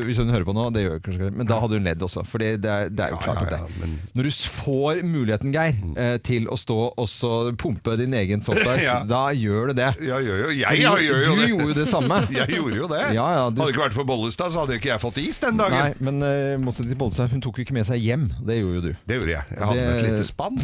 hvis hun hører på nå, det gjør hun kanskje men da hadde hun ledd også. For det, det, er, det er jo klart at det Når du får muligheten, Geir, eh, til å stå og så pumpe din egen softice, da gjør du det. Ja, gjør jo, jeg Fordi gjør jo du det. gjorde jo det samme. Jeg gjorde jo det. Ja, ja, du- Hadde ikke vært for Bollestad, så hadde ikke jeg fått is den dagen. Nei, men uh, motsetning til Bollestad, hun tok jo ikke med seg hjem. Det gjorde jo du. Det gjorde jeg. Jeg hadde det... et lite spann.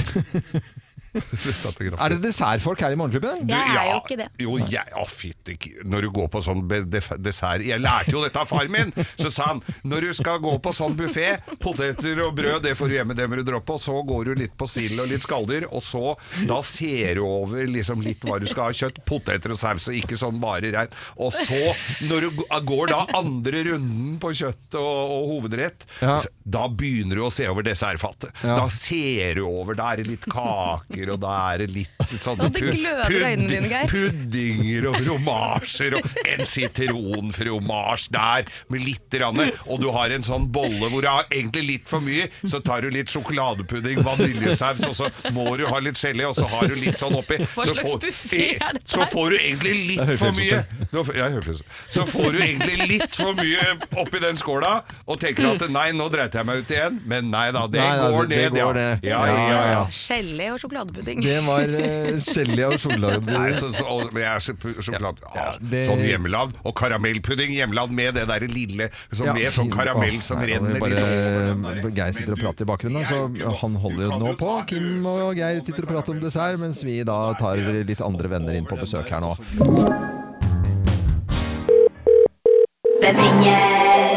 Er det dessertfolk her i Morgenklubben? Du, Jeg er jo ikke det. Jo, jeg, å fytti Når du går på sånn dessert Jeg lærte jo dette av far min! Så sa han når du skal gå på sånn buffé, poteter og brød, det får du hjemme, det må du droppe. Og så går du litt på sild og litt skalldyr, og så da ser du over liksom litt hva du skal ha. Kjøtt, poteter og saus, og ikke sånn bare rein. Og så, når du går da andre runden på kjøtt og, og hovedrett, Ja. så- da begynner du å se over dessertfattet. Ja. Da ser du over, da er det litt kaker, og da er det litt sånn dine, Geir. puddinger og fromasjer og en sitronfromasj der med litt rann, og du har en sånn bolle hvor du har egentlig litt for mye, så tar du litt sjokoladepudding, vaniljesaus, og så må du ha litt gelé, og så har du litt sånn oppi. Hva Så slags buffé er dette Så får du egentlig litt for mye. Så får du egentlig litt for mye oppi den skåla, og tenker at nei, nå dreit jeg meg ut igjen, men nei da, det Nei, går det- det ned, går ned. ja. Ja, ja, ja. Gelé og sjokoladepudding. Det var uh, gelé og Nei, så, så, og jeg er sjokolade ja, det- Sånn hjemmelagd. Og karamellpudding hjemmelagd med det der lille som Ja, Med sånn karamell som nei, renner bare Geir sitter og prater i bakgrunnen, så han holder jo nå på. Kim og Geir sitter og prater om dessert, mens vi da tar litt andre venner inn på besøk her nå. Hvem ringer?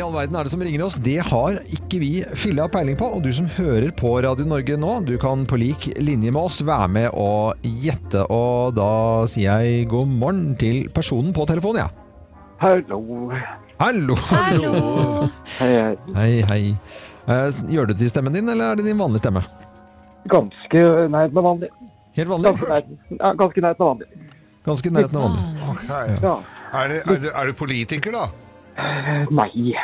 I all verden er det som ringer oss? Det har ikke vi filla peiling på. Og du som hører på Radio Norge nå, du kan på lik linje med oss være med og gjette. Og da sier jeg god morgen til personen på telefonen, ja. Hallo. Hallo! Hallo! Hei, hei. Hei, hei. Eh, Gjør det til stemmen din, eller er det din vanlige stemme? Ganske nært med vanlig. Helt vanlig? Ganske nært- av vanlig. Ganske nært med vanlig. Ok. Ja. Er, det, er, det, er du politiker, da? Nei.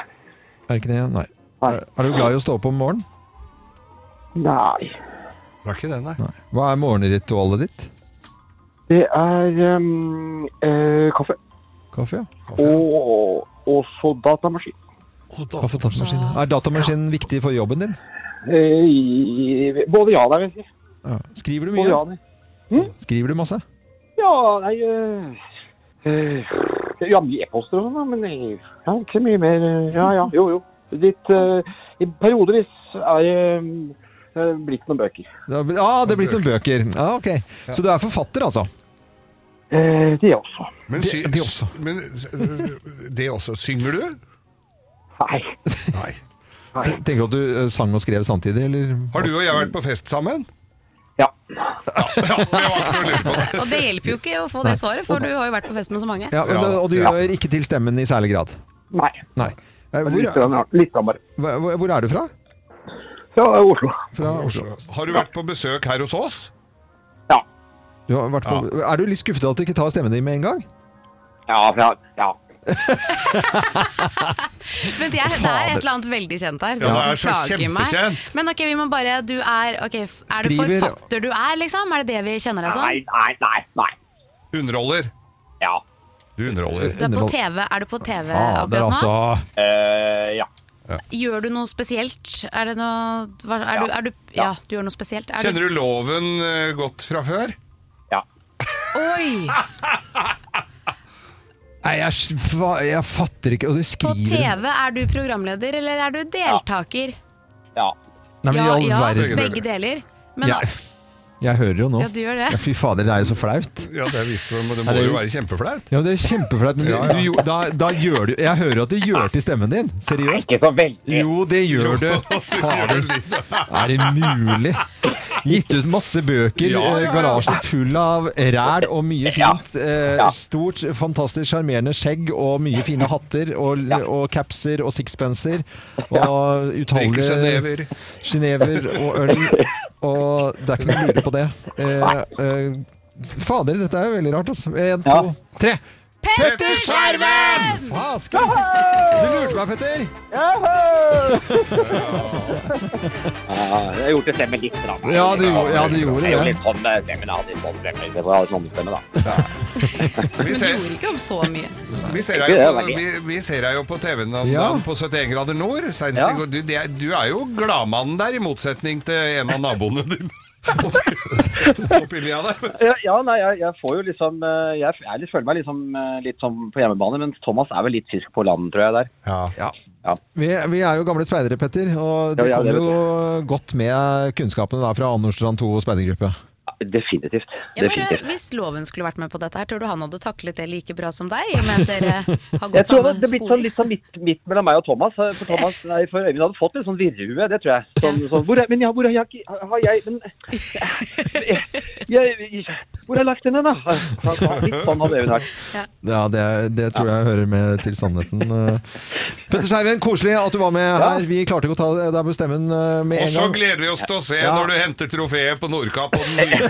Er ikke det? Nei. Er er du glad i å stå opp om morgenen? Nei. Det er ikke det, nei. Hva er morgenritualet ditt? Det er um, eh, kaffe. Kaffe, ja. Og så datamaskin. Kaffe datamaskin. Ja. Er datamaskinen viktig for jobben din? Eh, både ja og nei, vil jeg si. Ja. Skriver du Både ja mye? og. Skriver du masse? Ja, nei eh, eh, Ja, mye e-poster og sånn, men eh, ja, ikke mye mer. eh, Ja, ja, jo, jo. Litt uh, periodevis er det uh, blitt noen bøker. Ja, Ah, det er blitt noen bøker. Ah, ok. Så du er forfatter, altså? Eh, det også. Men, sy, Det- det også. Men det også. Synger du? Nei. Nei. Tenker du at du eh, sang og skrev samtidig, eller? Har du og jeg vært på fest sammen? Ja. Og det hjelper jo ikke å få det svaret, for du har jo vært på fest med så mange. Ja, og, og du gjør ikke til stemmen i særlig grad? Nei. Nei. Eh, Hvor, litt bare. hvor, hvor er du fra? Fra Oslo. Fra Oslo. Har du vært på besøk her hos oss? Du har vært på, Er du litt skuffet at du ikke tar stemmen din med en gang? Ja, fra, ja. Men det er, det er et eller annet veldig kjent her. Ja, det er så kjempekjent. Men ok, vi må bare Du er ok, Er det forfatter du er, liksom? Er det det vi kjenner deg som? Nei, nei, nei. Underholder? Ja. Du underholder. Du er på TV. Er du på TV ah, akkurat nå? altså. Uh, ja. Gjør du noe spesielt? Er det noe hva, er du, er du, ja. du gjør noe spesielt? Er Kjenner du loven øh, godt fra før? Ja. Oi! Nei, jeg, jeg fatter ikke Og du På TV, er du programleder, eller er du deltaker? Ja. Nei, men i all ja, verden. begge deler. Men Ja. Jeg hører jo nå. Ja, du gjør det. Ja, fy fader, det er jo så flaut. Ja, det visste du, men det Er må det- jo være kjempeflaut. Ja, det er kjempeflaut, men du, Ja, ja. du, da, da gjør du Jeg hører at du gjør til stemmen din. Seriøst. Ikke så veldig. Jo, det gjør du. Fader. Er det mulig? Gitt ut masse bøker, Ja, ja, ja. eh, garasjen full av ræl og mye fint. Eh, Ja. Stort, fantastisk sjarmerende skjegg og mye fine hatter og, og capser og sixpenser. Og utallige Genever. Genever og øl. Og det er ikke noe å lure på det. Eh, eh, fader, dette er jo veldig rart, altså. En, to, tre. Petter Skjerven! Fasken! Du lurte meg, Petter. Ja, jeg gjorde stemmen det litt. Da. Ja, du ja, du gjorde Det jo det. litt sånn stemmen, jeg hadde Litt sånn stemme. Det var sånn stemme, da. Vi Men du gjorde ikke om så mye. vi ser deg jo på, vi, vi ser deg jo på TV-en om Ja. på 71 grader nord. Ja. Du, det du er jo gladmannen der, i motsetning til en av naboene dine. Oppi lia der. Ja, ja nei, jeg, jeg får jo liksom eh, Jeg, jeg litt- føler meg liksom, eh, litt som på hjemmebane, men Thomas er vel litt fisk på land, tror jeg, der. Ja. Ja. Ja. Vi, vi er jo gamle speidere, Petter, og det Ja, ja, kommer det jo godt med kunnskapene da fra Anorstrand 2 speidergruppe. Definitivt. Jeg bare, Definitivt. hvis Loven skulle vært med på dette, her, tror du han hadde taklet det like bra som deg? Med at dere har Jeg gått tror samme det blir sånn, litt sånn midt, midt mellom meg og Thomas. eh, For Thomas, nei, for Øyvind hadde fått litt sånn virrehue, det tror jeg. Sånn, sånn, hvor er, men ja, hvor har jeg, har jeg men, jeg, jeg, Hvor har jeg lagt den, da? Så Litt sånn hadde Øyvind vært. Ja, det, det tror jeg hører med til sannheten. Eh, Petter Skeiven, koselig at du var med her. Vi klarte ikke å ta deg på stemmen en gang. Og så gleder vi oss til å se Ja. når du henter trofeet på Nordkapp og den nye,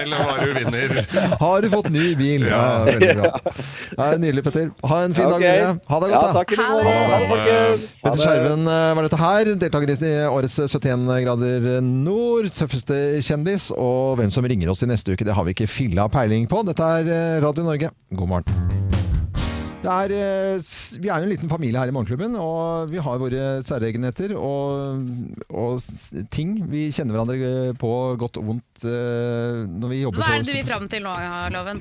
eller hva du vinner. Har du fått ny bil? Ja, veldig bra. Ja, nydelig, Petter. Ha en fin dag videre. Ha det godt, da. Ha det. Ha Petter. Skjerven eh, var dette her. Deltaker i årets 71 grader nord. Tøffeste kjendis. Og hvem som ringer oss i neste uke, det har vi ikke filla peiling på. Dette er eh, Radio Norge. God morgen. Det er, eh, vi er jo en liten familie her i Morgenklubben, og vi har våre særegenheter og, og ting. Vi kjenner hverandre på godt og vondt eh, når vi jobber Hva er det du vil fram til nå, Loven?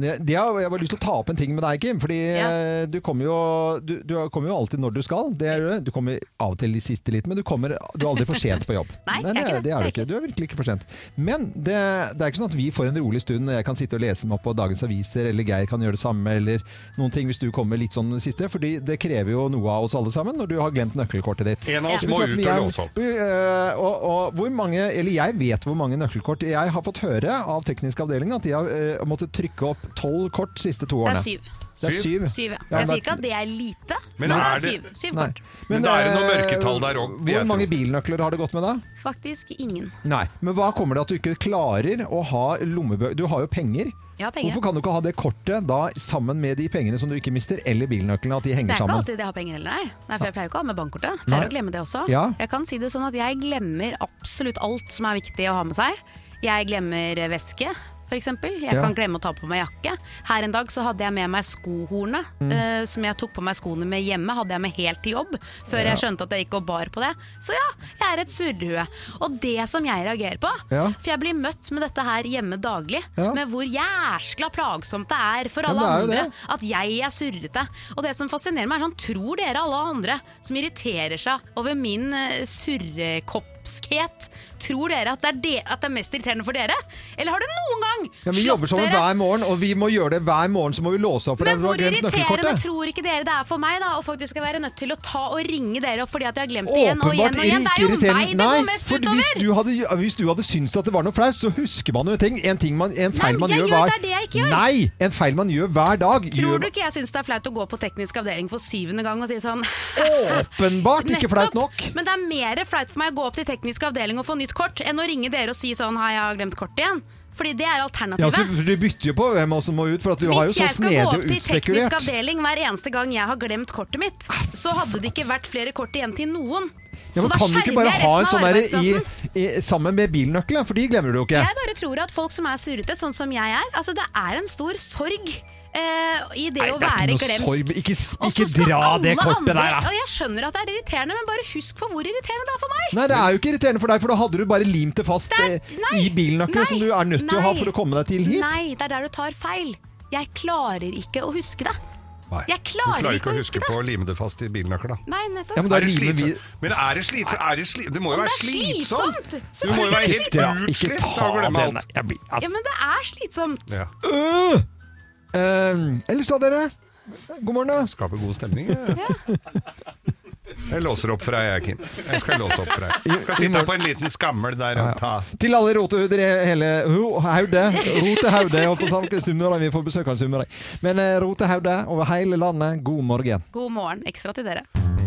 det, det har, jeg har bare lyst til å ta opp en ting med deg, Kim. Fordi ja. du, kommer jo, du, du kommer jo alltid når du skal. Det er, du. du kommer av og til i siste liten, men du, kommer, du er aldri for sent på jobb. Nei, jeg er ikke det. det er du Det er ikke. Du er virkelig ikke for sent. Men det, det er ikke sånn at vi får en rolig stund når jeg kan sitte og lese meg opp på dagens aviser, eller Geir kan gjøre det samme, eller noen ting hvis du kommer litt sånn siste. Fordi det krever jo noe av oss alle sammen når du har glemt nøkkelkortet ditt. En av oss ja. må ut og er- låse opp. Eh, og, og hvor mange, eller jeg vet hvor mange nøkkelkort Jeg har fått høre av teknisk avdeling at de har uh, måttet trykke opp tolv kort siste to årene. Det er syv. Det er syv. Syv, ja. Jeg sier ikke at det er lite, Men men, er det er syv. Syv Nei. Men da er det noen eh, mørketall der òg. Hvor mange bilnøkler har det gått med da? Faktisk ingen. Nei. Men hva kommer det at du ikke klarer å ha lommebøker? Du har jo penger. Har penger. Hvorfor kan du ikke ha det kortet da sammen med de pengene som du ikke mister, eller bilnøklene, at de henger sammen? Det er ikke alltid jeg har penger heller, nei. nei. For jeg pleier ikke å ha med bankkortet. Jeg Nei. pleier å glemme det også. Ja. Jeg kan si det sånn at jeg glemmer absolutt alt som er viktig å ha med seg. Jeg glemmer veske. Eksempel. Jeg Ja. kan glemme å ta på meg jakke. Her en dag så hadde jeg med meg skohornet, Mm. eh, som jeg tok på meg skoene med hjemme. Hadde jeg med helt til jobb, før Ja. jeg skjønte at jeg gikk og bar på det. Så ja, jeg er et surrehue. Og det som jeg reagerer på, Ja. for jeg blir møtt med dette her hjemme daglig, med hvor jæskla plagsomt det er for alle er andre at jeg er surrete. Og det som fascinerer meg, er sånn Tror dere alle andre som irriterer seg over min eh, surrekoppskhet, tror dere at det, er de, at det er mest irriterende for dere? Eller har det noen gang Ja, Vi jobber sammen dere? hver morgen, og vi må gjøre det hver morgen. Så må vi låse opp, for Men hvor irriterende tror ikke dere det er for meg da å faktisk skal være nødt til å ta og ringe dere opp fordi at jeg har glemt det igjen og igjen og igjen? Det er jo meg det går mest for hvis du, hadde, hvis du hadde syntes at det var noe flaut, så husker man jo ting. En, ting man, en feil Nei, man gjør hver det er det jeg ikke gjør. Nei! En feil man gjør hver dag. Tror gjør du ikke jeg syns det er flaut å gå på teknisk avdeling for syvende gang og si sånn Åpenbart ikke flaut nok. Men det er mer flaut for meg å gå opp til teknisk avdeling og få nytt kort, enn å ringe dere og si sånn Hei, jeg har glemt kortet igjen. Fordi det er alternativet. Ja, for så Du bytter jo på hvem som må ut, for at du har jo Hvis jeg skal gå opp til teknisk avdeling hver eneste gang jeg har glemt kortet mitt, så hadde det ikke vært flere kort igjen til noen. Ja, men kan du ikke bare ha en sånn der i, i, sammen med bilnøkkelen, For de glemmer du jo ikke. Jeg bare tror at folk som er surrete, sånn som jeg er Altså, det er en stor sorg. Eh, I det Nei, å det er ikke noe glemt. sorg. Ikke, ikke skal dra det kortet andre- der, da. Og jeg skjønner at det er irriterende, men bare husk på hvor irriterende det er for meg. Nei, det er jo ikke irriterende for deg, for da hadde du bare limt det fast eh, i bilnøkkelen, som du er nødt til å ha for å komme deg til hit. Nei, det er der du tar feil. Jeg klarer ikke å huske det. Nei. Jeg Du klarer ikke å huske det. på å lime det fast i bilnøkkelen. da. Nei, nettopp. Ja, men da Er det limer vi- slitsomt? Men er det slitsomt? Er det, sli det må jo være er slitsomt! slitsomt! Du må jo være helt Ikke dra- ikke utslitt ta av å glemme den. alt. Jeg blir, Ja, men det er slitsomt. Ja. Eh, ellers da, dere? God morgen, da. Skaper god stemning. jeg. Jeg låser opp for deg, jeg, Kim. Jeg skal låse opp for deg. Jeg skal sitte på en liten skammel der og ta Til alle rotehuder i hele Haude. Rotehaude. og på snakke vi får besøk av Sunnmøre. Men eh, Rotehaude over hele landet, god morgen. God morgen ekstra til dere.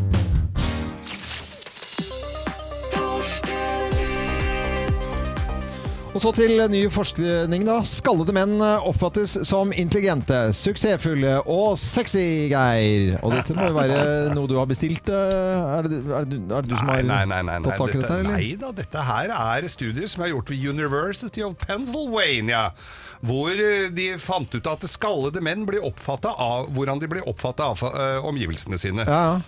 Og så til ny forskning, da. Skallede menn oppfattes som intelligente, suksessfulle og sexy, Geir. Og dette må jo være noe du har bestilt? eh, Er det, er det, er det du som har Nei, nei, nei, tatt tak i dette, eller? nei da, dette her er studier som er gjort ved University of Pennsylvania. Hvor eh, de fant ut at skallede menn blir oppfattet av hvordan de blir oppfatta av eh, omgivelsene sine. Ja, ja.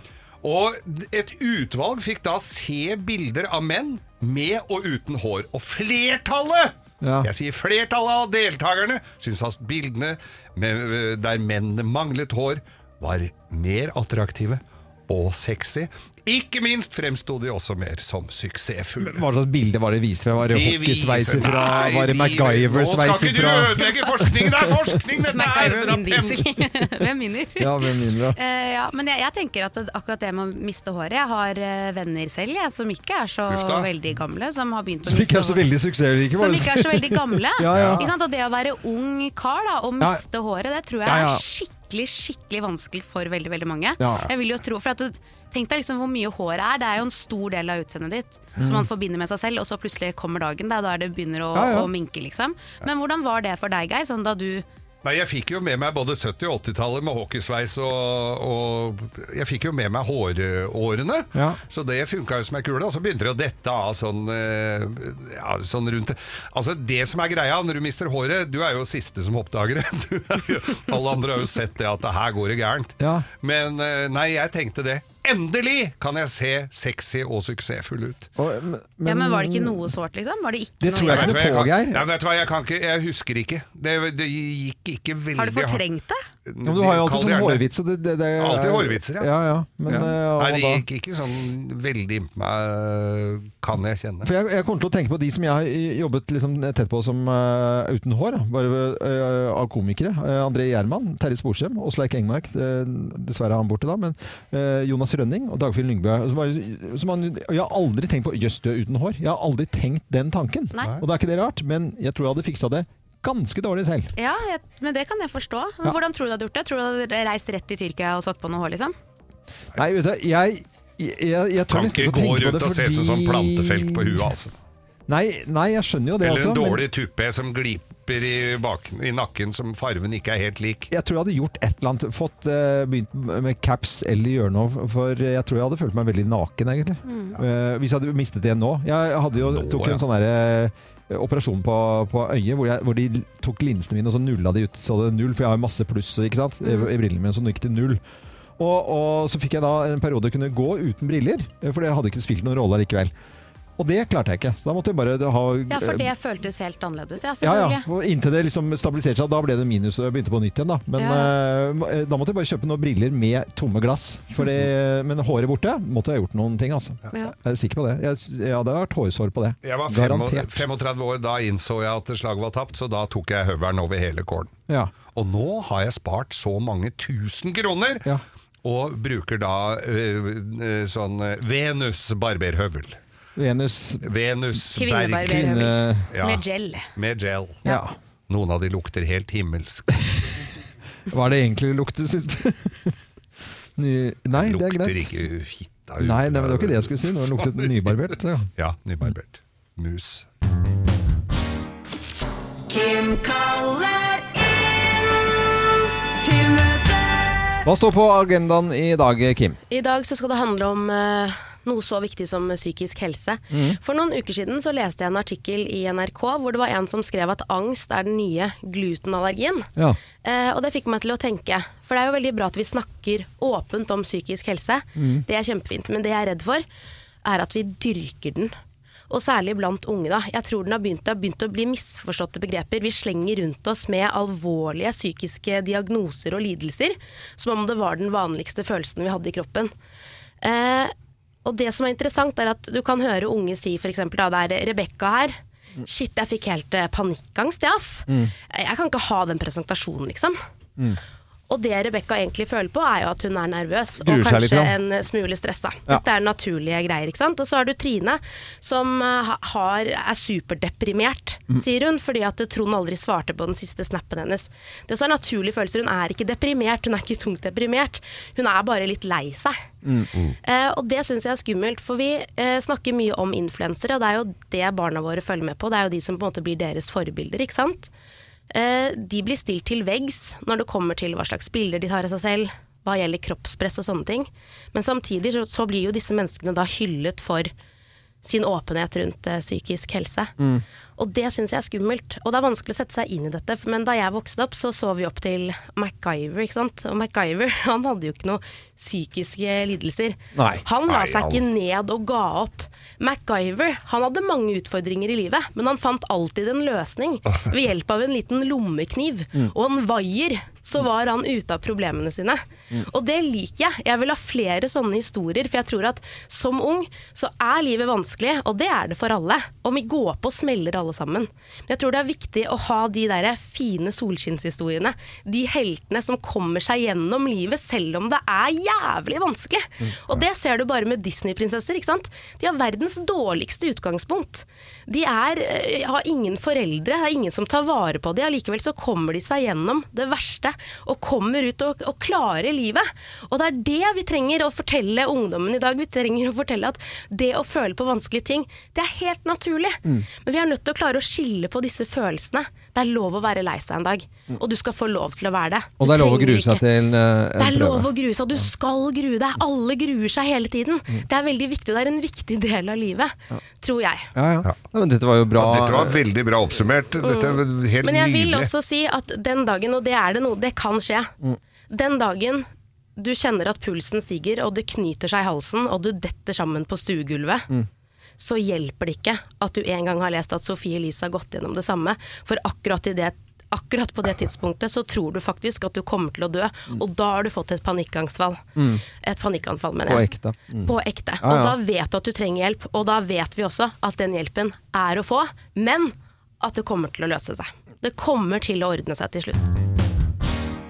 Og et utvalg fikk da se bilder av menn med og uten hår. Og flertallet, Ja. jeg sier flertallet av deltakerne, syns at bildene med, der mennene manglet hår, var mer attraktive og sexy. Ikke minst fremsto de også mer som suksessfulle. Hva slags bilde var det vist fra? Var det hockeysveiser fra Nei, Var det MacGyver-sveiser Nå skal ikke fra du ødelegge forskningen! Det er forskning, dette her! Hvem vinner? Ja, hvem vinner, da? Uh, ja, men jeg, jeg tenker at akkurat det med å miste håret Jeg har eh, venner selv jeg, som ikke er så Uff veldig gamle, som har begynt å Som miste ikke er så veldig suksessrike? Som ikke er så veldig gamle. ja, ja. Ikke sant? Og det å være ung kar da, og Ja. miste håret, det tror jeg er skikkelig skikkelig vanskelig for veldig veldig mange. Ja. Jeg vil jo tro, for at du, Tenk deg liksom hvor mye håret er. Det er jo en stor del av utseendet ditt Mm. som man forbinder med seg selv, og så plutselig kommer dagen. Det er da det begynner å, Ja, ja. å minke, liksom. Men hvordan var det for deg, Geir? Sånn da du Nei, Jeg fikk jo med meg både 70- og 80-tallet med hockeysveis, og, og jeg fikk jo med meg hårårene. Ja. Så det funka jo som ei kule. Og så begynte det å dette av sånn, eh, ja, sånn rundt Altså Det som er greia når du mister håret Du er jo siste som oppdager det. Alle andre har jo sett det at det her går det gærent. Ja. Men eh, nei, jeg tenkte det. Endelig kan jeg se sexy og suksessfull ut. men, ja, men Var det ikke noe sårt, liksom? Var det ikke Det noe tror jeg ikke noe på, Geir. Ja, vet du hva, jeg, ikke, jeg husker ikke. Det, det gikk ikke veldig Har du fortrengt det? Ja, men du har jo alltid sånn hårvitser. Det, det, det, Alltid hårvitser, ja. ja, ja. Men, Ja. eh, Nei, det gikk ikke sånn veldig innpå meg, kan jeg kjenne. For jeg, jeg kommer til å tenke på de som jeg har jobbet liksom tett på som uh, uten hår, bare uh, av komikere. Uh, André Gjerman, Terje Sporsem, Åsleik Engmark, dessverre er han borte da, men Jonas Rønning og Dagfinn Lyngbø. Jeg har aldri tenkt på 'jøss, du er uten hår'. Jeg har aldri tenkt den tanken. Nei. Og det er ikke det rart, men jeg tror jeg hadde fiksa det ganske dårlig selv. Ja, jeg, men det kan jeg forstå. Ja. Hvordan tror du du hadde gjort det? Tror du du hadde reist rett til Tyrkia og satt på noe hår, liksom? Nei, vet du, jeg, jeg, jeg, jeg tør Kan nesten ikke gå tenke på rundt det og se ut som sånn plantefelt på huet, altså. Nei, nei, jeg skjønner jo det Eller også. en men- dårlig tuppe som gliper i, bak, i nakken som farven ikke er helt lik. Jeg tror jeg hadde gjort et eller annet. Fått uh, begynt med caps eller gjøre noe. For jeg tror jeg hadde følt meg veldig naken, egentlig. Mm. Uh, hvis jeg hadde mistet det nå. Jeg hadde jo, tok jo en sånn derre eh, operasjon på, på øyet hvor, jeg, hvor de tok linsene mine og så nulla de ut så det er null, for jeg har masse pluss ikke sant? I, i brillene mine, så det gikk til null. Og, og så fikk jeg da en periode kunne gå uten briller, eh, for det hadde ikke spilt noen rolle likevel. Og det klarte jeg ikke, så da måtte jeg bare ha Ja, for det føltes helt annerledes, ja, ja, ja. Og inntil det liksom stabiliserte seg, da ble det minus og jeg begynte på nytt igjen. Da Men eh, da måtte jeg bare kjøpe noen briller med tomme glass. Fordi, men håret borte måtte jeg ha gjort noen ting, altså. Ja. Jeg er sikker på det. Jeg, jeg hadde vært hårsår på det. Jeg var Garantert. 35 år, da innså jeg at slaget var tapt, så da tok jeg høvelen over hele kålen. Ja. Og nå har jeg spart så mange tusen kroner! Og bruker da øh, øh, sånn Venus barberhøvel. Venus Venus Berg. Kvinne- Med gel. Med gel. Ja. Noen av de lukter helt himmelsk. Hva er det egentlig det lukter, syns du? Ny, nei, det er lukter greit. ikke fitta ut. Nei, nei, men det var ikke det jeg skulle si. Nå luktet nybarbert. Ja. Ja, nybarbert. Mus. Kim kaller inn til møte. Hva står på agendaen i dag, Kim? I dag så skal det handle om eh, noe så viktig som psykisk helse. Mm. For noen uker siden så leste jeg en artikkel i NRK hvor det var en som skrev at angst er den nye glutenallergien. Ja. Eh, og det fikk meg til å tenke, for det er jo veldig bra at vi snakker åpent om psykisk helse. Mm. Det er kjempefint. Men det jeg er redd for, er at vi dyrker den. Og særlig blant unge. da. Jeg tror den har begynt, har begynt å bli misforståtte begreper. Vi slenger rundt oss med alvorlige psykiske diagnoser og lidelser, som om det var den vanligste følelsen vi hadde i kroppen. Eh, og det som er interessant, er at du kan høre unge si f.eks. da det er Rebekka her. Shit, jeg fikk helt eh, panikkangst, jeg, ass. Mm. Jeg kan ikke ha den presentasjonen, liksom. Mm. Og det Rebekka egentlig føler på, er jo at hun er nervøs og kanskje litt, ja. en smule stressa. Ja. Dette er naturlige greier. ikke sant? Og så har du Trine, som eh, har, er superdeprimert, Mm. sier hun, fordi at Trond aldri svarte på den siste snappen hennes. Det som er naturlige følelser. Hun er ikke deprimert, hun er ikke tungt deprimert. Hun er bare litt lei seg. Eh, og det syns jeg er skummelt, for vi eh, snakker mye om influensere, og det er jo det barna våre følger med på. Det er jo de som på en måte blir deres forbilder, ikke sant. Eh, de blir stilt til veggs når det kommer til hva slags bilder de tar av seg selv, hva gjelder kroppspress og sånne ting. Men samtidig så, så blir jo disse menneskene da hyllet for sin åpenhet rundt eh, psykisk helse. Og det syns jeg er skummelt. Og det er vanskelig å sette seg inn i dette. Men da jeg vokste opp, så så vi opp til MacGyver, ikke sant. Og MacGyver han hadde jo ikke noe psykiske lidelser. Nei. Han la Nei, seg han- ikke ned og ga opp. MacGyver han hadde mange utfordringer i livet, men han fant alltid en løsning ved hjelp av en liten lommekniv Mm. og en vaier. Så var han ute av problemene sine. Mm. Og det liker jeg. Jeg vil ha flere sånne historier, for jeg tror at som ung så er livet vanskelig, og det er det for alle. Og vi går på og smeller alle sammen. Men jeg tror det er viktig å ha de der fine solskinnshistoriene. De heltene som kommer seg gjennom livet selv om det er jævlig vanskelig. Og det ser du bare med Disney-prinsesser. ikke sant? De har verdens dårligste utgangspunkt. De er, eh, har ingen foreldre, det er ingen som tar vare på dem. Allikevel så kommer de seg gjennom det verste og kommer ut og, og klarer livet. Og det er det vi trenger å fortelle ungdommen i dag. Vi trenger å fortelle at det å føle på vanskelige ting, det er helt naturlig. Mm. Men vi er nødt til å klare å skille på disse følelsene. Det er lov å være lei seg en dag, og du skal få lov til å være det. Og det er lov å grue seg til til prøve. det er lov å grue seg. Du skal grue deg. Alle gruer seg hele tiden. Mm. Det er veldig viktig, det er en viktig del av livet, tror jeg. Ja, ja. ja men dette var jo bra. Ja, dette var veldig bra oppsummert. Dette er helt Men jeg vil nydelig. også si at den dagen, og det er det noe, det kan skje, Mm. den dagen du kjenner at pulsen stiger, og det knyter seg i halsen, og du detter sammen på stuegulvet, Mm. Så hjelper det ikke at du en gang har lest at Sofie Elise har gått gjennom det samme. For akkurat, i det, akkurat på det tidspunktet så tror du faktisk at du kommer til å dø, og da har du fått et panikkangstfall. Mm. Et panikkanfall, mener jeg. På ekte. Mm. På ekte. Og ja. da vet du at du trenger hjelp, og da vet vi også at den hjelpen er å få, men at det kommer til å løse seg. Det kommer til å ordne seg til slutt.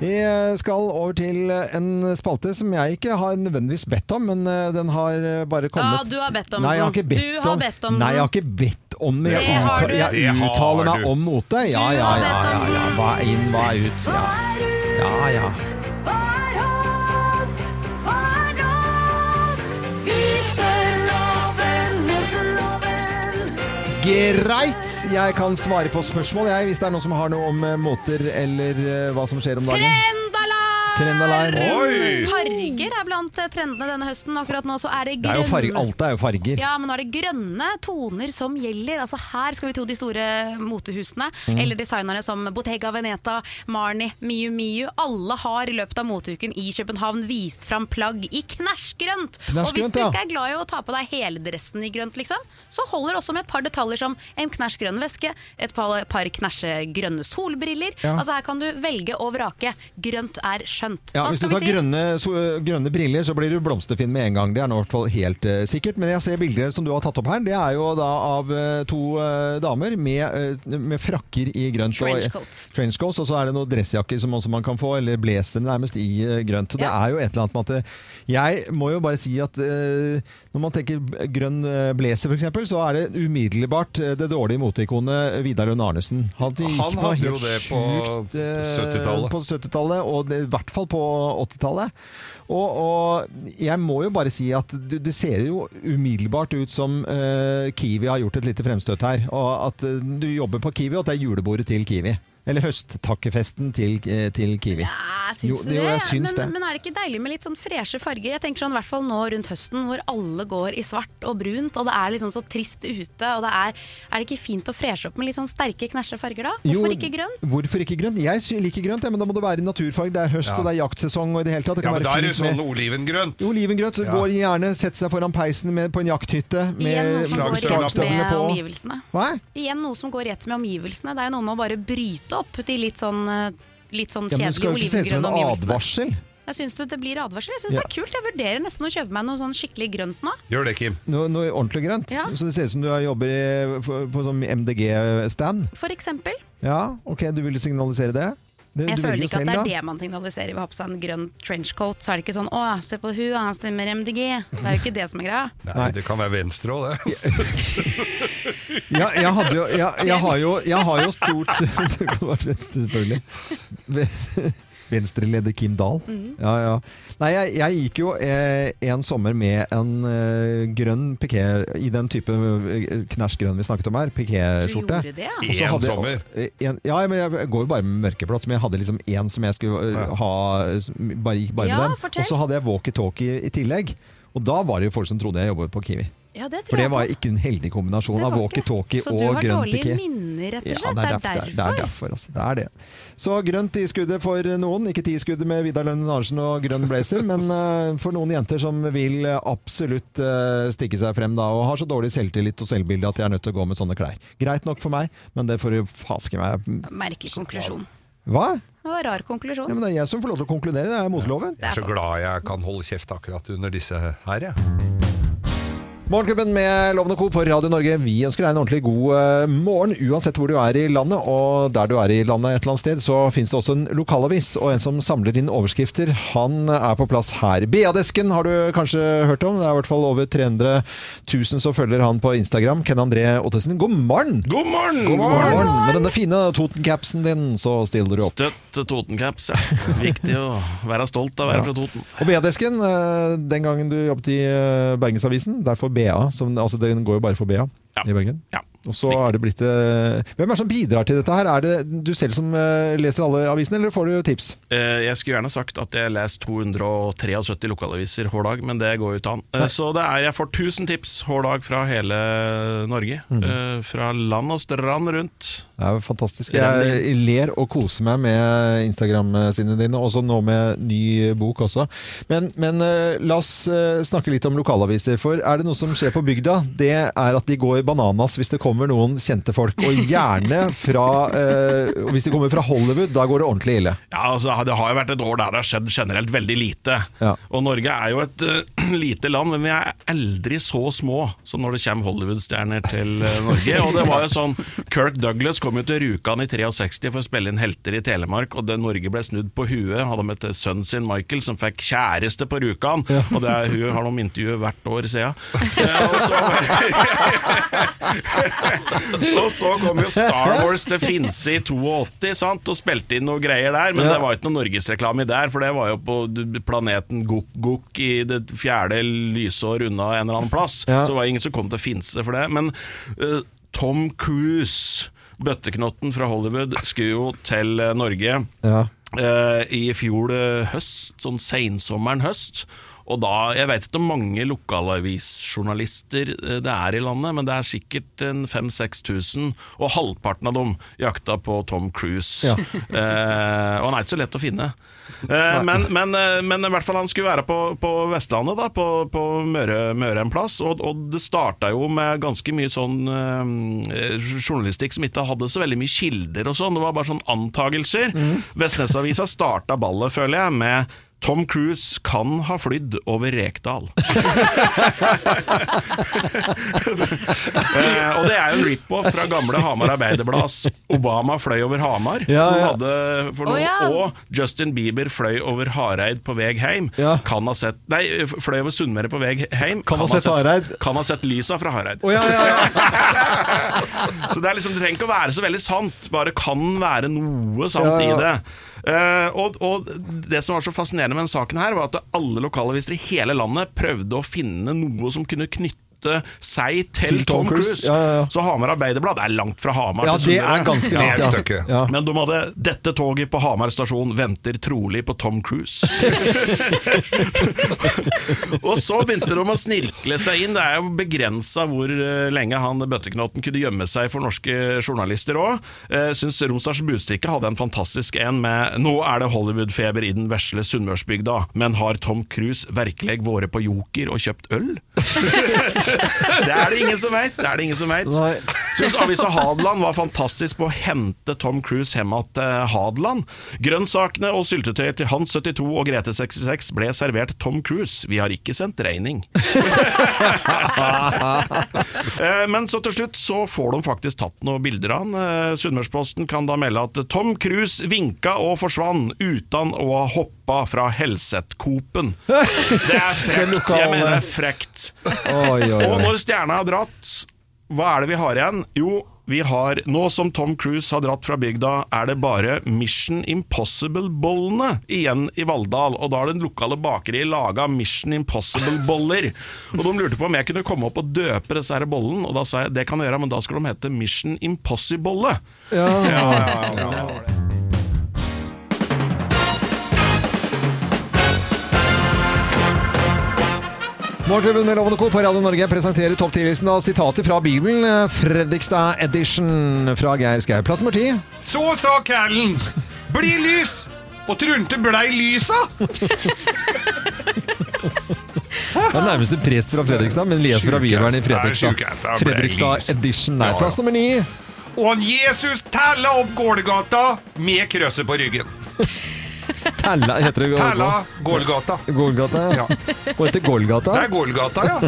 Vi skal over til en spalte som jeg ikke har nødvendigvis bedt om, men eh, den har eh, bare kommet Ja, du har bedt om Nei, jeg har ikke bedt Du har bedt om Nei, jeg har ikke bedt om jeg, Det har utta- jeg uttaler meg om mote? Ja, ja, ja. ja, ja. Hva er inn, hva er ut? Ja, ja. ja. Greit! Jeg kan svare på spørsmål, jeg, hvis det er noen som har noe om måter moter eller eh, hva som skjer om dagen. Trendalarm! Farger er blant eh, trendene denne høsten. Akkurat nå så er det Det er jo farge, grønne alt er jo farger. Ja, men nå er det grønne toner som gjelder. Altså Her skal vi tro de store motehusene, Mm. eller designere som Bottega Veneta, Marni, Miu Miu. Alle har i løpet av moteuken i København vist fram plagg i knæsjgrønt. Og hvis du ikke er glad i å ta på deg hele dressen i grønt, liksom, så holder også med et par detaljer som en knæsjgrønn veske, et par, par knæsjegrønne solbriller. Ja. Altså Her kan du velge og vrake. Grønt er skjønt. Ja, Hva hvis du skal tar vi si? grønne, so, grønne briller, så blir du blomsterfinn med en gang. Det er nå i hvert fall helt uh, sikkert. Men jeg ser bilder som du har tatt opp her. Det er jo da av uh, to uh, damer med, med frakker i grønt. og- Trenchcoats. Og så er det noen dressjakker som også man kan få, eller blazer nærmest i grønt. Og det er jo et eller annet med at Jeg må jo bare si at når man tenker grønn blazer f.eks., så er det umiddelbart det dårlige moteikonet Vidar Lund Arnesen. Han, Han hadde jo det på eh, 70-tallet. 70-tallet, og det, i hvert fall på 80-tallet. Og, og jeg må jo bare si at det ser jo umiddelbart ut som uh, Kiwi har gjort et lite fremstøt her. Og at eh, du jobber på Kiwi, og at det er julebordet til Kiwi. Eller høsttakkefesten til, eh, til Kiwi. Ja, syns Jo, det- det? jo, jeg syns men, det. men er det ikke deilig med litt sånn freshe farger? Jeg tenker sånn, i hvert fall nå rundt høsten hvor alle går i svart og brunt, og det er liksom så trist ute. Og det er, er det ikke fint å freshe opp med litt sånn sterke, knæsje farger da? Hvorfor Jo, ikke grønn? Hvorfor ikke grønt? Jeg liker grønt, ja, men da må det være naturfarg. Det er høst, Ja. og det er jaktsesong og i det hele tatt. Det Ja, kan men da er det sånn med olivengrønt. Olivengrønt. Ja. Går gjerne, setter seg foran peisen med, på en jakthytte med med på. Igjen noe som går rett med omgivelsene. Det er jo noe med å bare bryte opp de litt sånn, eh, litt sånn kjedelige jo ikke se ut som olivengrønne en omgivelsene. advarsel. Jeg syns det blir advarsel. Jeg syns Ja. det er kult. Jeg vurderer nesten å kjøpe meg noe sånn skikkelig grønt nå. Gjør det, Kim. Noe, noe ordentlig grønt. Ja. Så det ser ut som du jobber i, på, på sånn MDG-stand. For eksempel. Ja, ok, du ville signalisere det? Det- Jeg føler ikke at det er da. det man signaliserer ved å ha på seg en grønn trenchcoat. Så er det ikke sånn 'Å, se på hun, han stemmer MDG'. Det er jo ikke det som er greia. Nei, det kan være venstre òg, det. Ja, jeg, hadde jo, jeg, jeg, har jo, jeg har jo stort Det kan være venstre, selvfølgelig. Ve- Venstreleder Kim Dahl. Mm. Ja, ja. Nei, jeg, jeg gikk jo eh, en sommer med en eh, grønn piké i den type eh, knæsjgrønn vi snakket om her. Pikéskjorte. Du gjorde det, ja? En sommer? eh, En, ja, men jeg går jo bare med mørkeblått, men jeg hadde liksom én som jeg skulle eh, ha Bare gikk bare Ja, med den. fortell. Og så hadde jeg walkietalkie i tillegg. Og da var det jo folk som trodde jeg jobbet på Kiwi. Ja, det tror For det var ikke en heldig kombinasjon av og grønn walkietalkie Så du og har grønn dårlige piké. minner, rett og Ja, slett? det er Det er derfor. Det er derfor altså. det er det. Så grønt i skuddet for noen. Ikke ti skuddet med Vidar Lønnen Arnesen og grønn blazer, men uh, for noen jenter som vil eh, absolutt uh, stikke seg frem da, og har så dårlig selvtillit og selvbilde at de er nødt til å gå med sånne klær. Greit nok for meg, men det får jo faske meg Merkelig konklusjon. Hva? Det var en rar konklusjon. Ja, men det er jeg som får lov til å konkludere, det er motloven. Jeg er så glad jeg kan holde kjeft akkurat under disse her, jeg. Morgenklubben med Lovende Co. på Radio Norge. Vi ønsker deg en ordentlig god eh, morgen, uansett hvor du er i landet. Og der du er i landet et eller annet sted, så finnes det også en lokalavis. Og en som samler inn overskrifter, han er på plass her. BA-desken har du kanskje hørt om. Det er i hvert fall over 300 000 som følger han på Instagram. Ken André Ottesen, god morgen! God morgen! God morgen! Med denne fine Toten-capsen din, så stiller du opp. Støtt Toten-caps, ja. Viktig å være stolt av å være fra Toten. Og BA-desken, eh, den gangen du jobbet i eh, Bergensavisen, derfor BA, som, altså den går jo bare for BA i Bergen. Og så er det blitt eh, Hvem er det som bidrar til dette her? Er det du selv som eh, leser alle avisene, eller får du tips? Eh, Jeg skulle gjerne sagt at jeg leser 273 lokalaviser hver dag, men det går jo ikke an. Nei. Så det er, jeg får 1000 tips hver dag fra hele Norge. Mm. Fra land og strand rundt. Det er jo fantastisk. Jeg ler og koser meg med Instagram-sidene dine, også nå med ny bok også. Men, men la oss snakke litt om lokalaviser. For er det noe som skjer på bygda, det er at de går bananas hvis det kommer noen kjente folk. Og gjerne fra eh, Hvis de kommer fra Hollywood, da går det ordentlig ille. Ja, altså, Det har jo vært et år der det har skjedd generelt veldig lite. Og Norge er jo et uh, lite land, men vi er aldri så små som når det kommer Hollywood-stjerner til uh, Norge. Og det var jo sånn Kirk Douglas kom jo til Rjukan i 63 for å spille inn Helter i Telemark, og det Norge ble snudd på huet. Hadde med til sønnen sin Michael, som fikk kjæreste på Rjukan. Og det er, hun har noen intervjuer hvert år, ser jeg. Eh, og så- og så kom jo Star Wars til Finse i 82 sant? og spilte inn noe greier der, men Ja. det var ikke noe norgesreklame der, for det var jo på planeten Gok-Gok i det fjerde lysår unna en eller annen plass. Ja. Så det var ingen som kom til Finse for det. Men uh, Tom Cruise, bøtteknotten fra Hollywood, skulle jo til eh, Norge Ja. Uh, i fjor uh, høst, sånn sensommeren høst. Og da, Jeg vet ikke om mange lokalavisjournalister eh, det er i landet, men det er sikkert en 5000-6000, og halvparten av dem jakta på Tom Cruise. Ja. Eh, og han er ikke så lett å finne. Eh, men, men, eh, men i hvert fall han skulle være på, på Vestlandet, da, på, på Møre, Møre en plass. Og, og det starta jo med ganske mye sånn eh, journalistikk som ikke hadde så veldig mye kilder og sånn. Det var bare sånn antagelser. Vestnesavisa starta ballet, føler jeg, med Tom Cruise kan ha flydd over Rekdal. eh, og det er jo en rip-off fra gamle Hamar Arbeiderblads 'Obama fløy over Hamar'. Ja, som ja. hadde for noe, oh, ja. Og Justin Bieber fløy over Hareid på veg heim'. Ja. Kan ha sett Nei, fløy over Sunnmøre på veg heim. Kan ha sett Hareid. Kan ha sett lysa fra Hareid. Oh, ja, ja, ja. Så det, er liksom, det trenger ikke å være så veldig sant, bare kan være noe sant Ja, ja. i det. Eh, og, og Det som var så fascinerende med denne saken, her var at alle lokalaviser i hele landet prøvde å finne noe som kunne knytte seg til, Til Tom Tom Cruise. Ja, ja, ja. Så Hamar Arbeiderblad er langt fra Hamar. Ja, det er ganske langt, ja. Men de hadde 'Dette toget på Hamar stasjon venter trolig på Tom Cruise'. og så begynte de å snirkle seg inn. Det er jo begrensa hvor eh, lenge han bøtteknotten kunne gjemme seg for norske journalister òg. Uh, Syns Romsdals Budstikke hadde en fantastisk en med 'Nå er det Hollywood-feber i den vesle Sunnmørsbygda', men har Tom Cruise virkelig vært på Joker og kjøpt øl? det er det ingen som veit. Det er det ingen som vet. Syns avisa Hadeland var fantastisk på å hente Tom Cruise hjem igjen til Hadeland. Grønnsakene og syltetøyet til Hans 72 og Grete 66 ble servert Tom Cruise. Vi har ikke sendt regning. Eh, Men så til slutt så får de faktisk tatt noen bilder av han. Eh, Sunnmørsposten kan da melde at Tom Cruise vinka og forsvant uten å ha hoppa fra Helset-Coop-en. Det er frekt. Jeg mener det er frekt. Og når stjerna har dratt, hva er det vi har igjen? Jo, vi har, nå som Tom Cruise har dratt fra bygda, er det bare Mission Impossible-bollene igjen i Valldal. Og da har den lokale bakeriet laga Mission Impossible-boller. Og de lurte på om jeg kunne komme opp og døpe disse her bollene, og da sa jeg det kan jeg gjøre, men da skal de hete Mission Impossible. Ja. Ja, ja, ja, Morgenklubben med Lovende Co. på Radio Norge presenterer topp 10-listen av sitater fra Bibelen. eh, Fredrikstad Edition fra Geir Skau. Plass nummer ti. Så sa Callen 'bli lys', og Trunte blei lysa. Det er nærmeste prest fra Fredrikstad, men leser fra Bibelen i Fredrikstad. Fredrikstad Edition der. Plass nummer ni. Og han Jesus tella opp Gålgata med krøsset på ryggen. Tella heter det. Tella Gålgata. Gålgata, ja. Og heter Gålgata. Det er Gålgata, ja.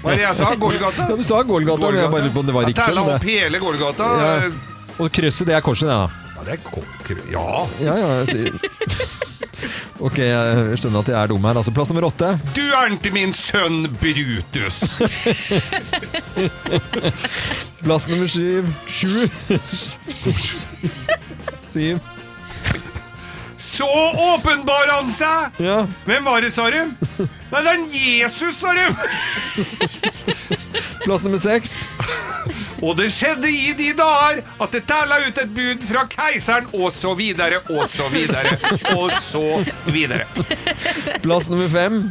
Hva er det jeg sa? Gålgata? Ja, du sa Gålgata, men jeg bare lurte på om det var riktig. Tella opp hele Gålgata. Ja. Og krysset, det er korset, det, da. Ja, det er kokker... Ja. Ja, ja. Ok, jeg skjønner at jeg er dum her. Altså, plass nummer åtte. Du er ikke min sønn Brutus. Plass nummer syv. Sju. Syv. Så åpenbar han seg! Ja. Hvem var det, sa du? Nei, det er en Jesus, sa du! Plass nummer seks. Og det skjedde i de dager at det tæla ut et bud fra keiseren, og så videre, og så videre, og så videre. Plass nummer fem.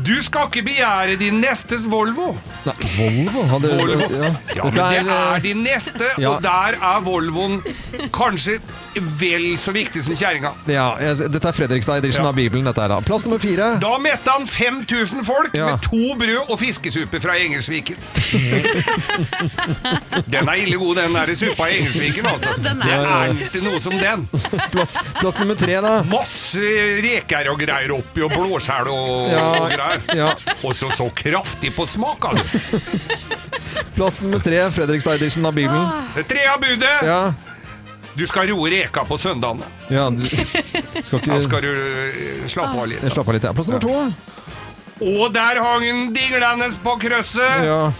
Du skal ikke begjære din nestes Volvo. Nei, Volvo? Hadde, Volvo. Ja. Ja, men det er, eh, din neste, ja. og der er Volvoen kanskje vel så viktig som kjerringa. ja, jeg- dette er Fredrikstad Edition Ja. av Bibelen. Dette er da. Plass nummer fire. Da mette han 5000 folk Ja. med to brød og fiskesuppe fra Engelsviken. Den er ille god, den der suppa i Engelsviken, altså. Den Det er- er ikke noe som den. Plass, plass nummer tre, da. Masse reker og greier oppi, og blåskjell og, Ja, og greier. ja. Og så så kraftig på smak, altså. Plass nummer tre, Fredrikstad Edition av Bibelen. Det av budet. Ja, Du skal roe reka på søndagene. ja du skal Da skal du øh, slappe av litt. Slapper av litt. ja. Plass nummer to. Og der hang den dinglende på krøsset. Ja.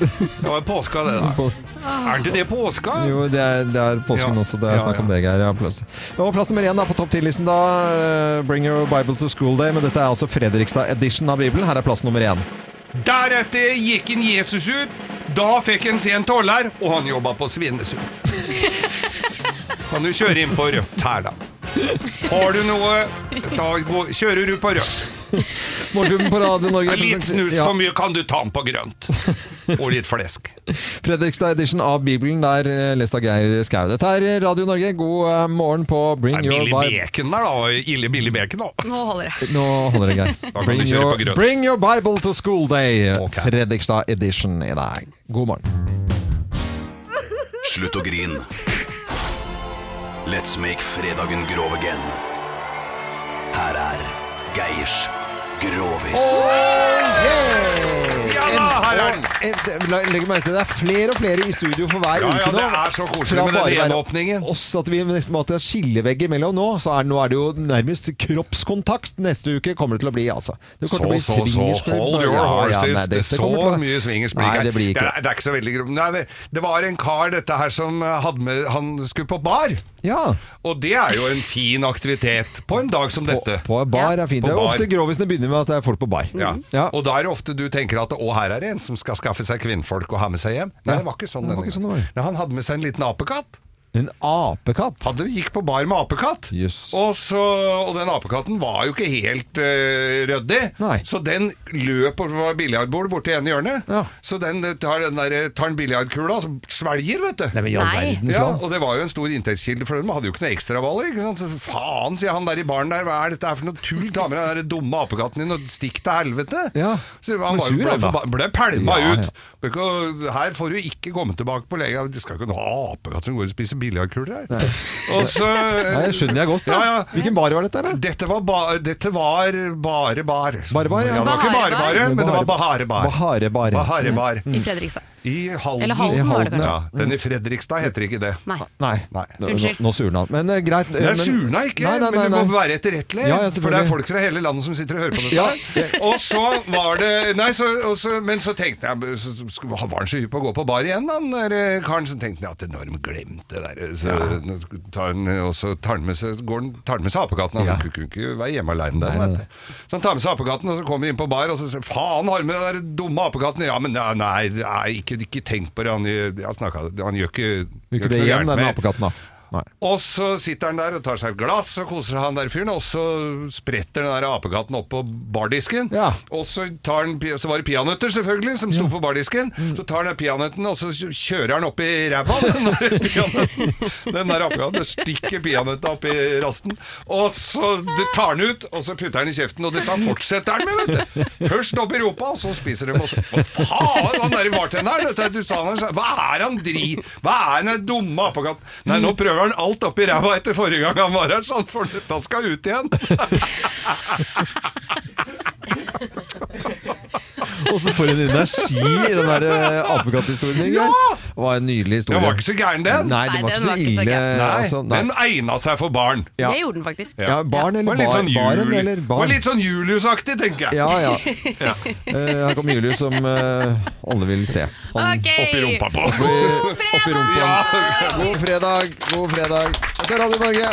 Det var påska, det, da. Er ikke det påska? Jo, det er, det er påsken Ja. også. Det er Ja, snakk om ja. det, Geir. Ja, plass. Og plass nummer én da, på topp 10-listen da. eh, Bring your Bible to school day. Men dette er altså Fredrikstad edition av Bibelen. Her er plass nummer én. Deretter gikk en Jesus ut. Da fikk en se en toller, og han jobba på Svinesund. Kan du kjøre inn på rødt her, da? Har du noe, da går, kjører du på rødt. Morgenklubben på Radio Norge. Litt snus Ja. for mye kan du ta den på grønt. Og litt flesk. Fredrikstad edition av Bibelen, der eh, lest av Geir Skau. Dette er Radio Norge. God eh, morgen på Bring your billig Bible. bacon der, da. Ille billig bacon, da. Nå holder det. Nå holder det, Geir. Bring your, bring your Bible to school day. Fredrikstad edition i dag. God morgen. Slutt å grin. Let's make fredagen grov again. Her er Geirs Grovis. Oh, da, her er den! Legg merke til det er flere og flere i studio for hver Ja, ja, uke nå. Ja, det er så koselig med den gjenåpningen. Også at vi nesten måtte ha skillevegger mellom nå, så er, nå er det jo nærmest kroppskontakt neste uke kommer det til å bli, altså. Det Så, kommer til så, å bli swingersklubb. hold your Ja, ja, horses. nei, det så å- mye swingers blir ikke det blir ikke Det er, det er ikke så veldig. Nei, Det var en kar dette her som eh, hadde med Han skulle på bar. Ja. Og det er jo en fin aktivitet på en dag som dette. På bar er fint. På Det er bar. ofte grovisene begynner med at det er folk på bar. Ja. Og da er det ofte du tenker at å, her er det en som skal skaffe seg kvinnfolk og ha med seg hjem. Nei, det var ikke sånn Det var ikke sånn det var. Nei, Han hadde med seg en liten apekatt. En apekatt? Hadde gikk på bar med apekatt. Og, så, og den apekatten var jo ikke helt uh, ryddig, så den løp over biljardbordet borti ene hjørnet. Så den eh, tar den, der, tar den biljardkula og svelger, vet du. Nei, men Nei. ja, og det var jo en stor inntektskilde for dem. De hadde jo ikke noe ekstraballer. Ikke sant? Så faen, sier han der i baren der, hva er dette for noe tull? Ta med deg den dumme apekatten din og stikk til helvete. Så han sur, ble, han ble pælma Ja, ut. ja. Her får du ikke komme tilbake på lege. Det skal ikke ha apekatt som går og spiser biljardkuler her. Og så Nei, det skjønner jeg godt. Da. Ja, ja. Hvilken bar var dette? da? Dette var, ba, dette var bare bar. Bare bar, ja. det var ikke bare bare, men det var Bahare bar. Bahare bar. Bahare bar. I Fredrikstad. I Halden. Eller Halden var det kanskje. Ja, den i Fredrikstad heter ikke det. Nei. Nei. Nå, Unnskyld. nå surna han. Men eh, greit. eh, Det men- surna ikke, Nei, nei, nei, men du nei. må være etterrettelig. Ja, ja, for det er folk fra hele landet som sitter og hører på dette. Ja. her. Og så var det Nei, så, og så, men så tenkte jeg så, Var han så hypp på å gå på bar igjen, han der eh, karen? Så tenkte jeg at nå har de glemt det der. Så, nå tar han, og så tar han med seg, går han, tar han med seg apekatten. Han kunne ikke være hjemme alene. der, Nei, nei, vet du. Så han tar med seg apekatten, og så kommer han inn på bar, og så sier faen, har du med den der dumme apekatten? Ja, men nei, nei, nei ikke, ikke tenk på det. Han, snakket, han gjør ikke, Gjør ikke det igjen, den apekatten, da? Nei. og så sitter han der og tar seg et glass og koser han der fyren, og så spretter den der apekatten opp på bardisken. Og så, tar han, så var det peanøtter selvfølgelig som sto på bardisken. Så tar han den peanøtten og så kjører han opp i ræva. Den der peanøtten. Den der apekatten stikker peanøtta opp i rasten. Og så det tar han ut, og så putter han i kjeften, og dette fortsetter han med, vet du. Først opp i rumpa, og så spiser de. Så, hva faen, han der bartenderen, hva er han dri... Hva er den dumme apekatten? Nei, nå prøver han alt oppi ræva etter forrige gang han var her, sånn, for dette skal ut igjen. Og så får hun energi i den der apekatthistorien apekatthistorien. Ja! Det var en nydelig historie. Den var ikke så gæren, den. Nei, den var ikke så ille. Nei, altså, nei. Den egna seg for barn. Ja. Det gjorde den faktisk. Ja, barn eller bar, sånn baren eller barn. var litt sånn Julius-aktig, tenker jeg. Ja, ja. Eh, her kommer Julius, som eh, alle vil se. Han- okay. Oppi rumpa på. God fredag! God fredag! God fredag. Dette er Radio Norge.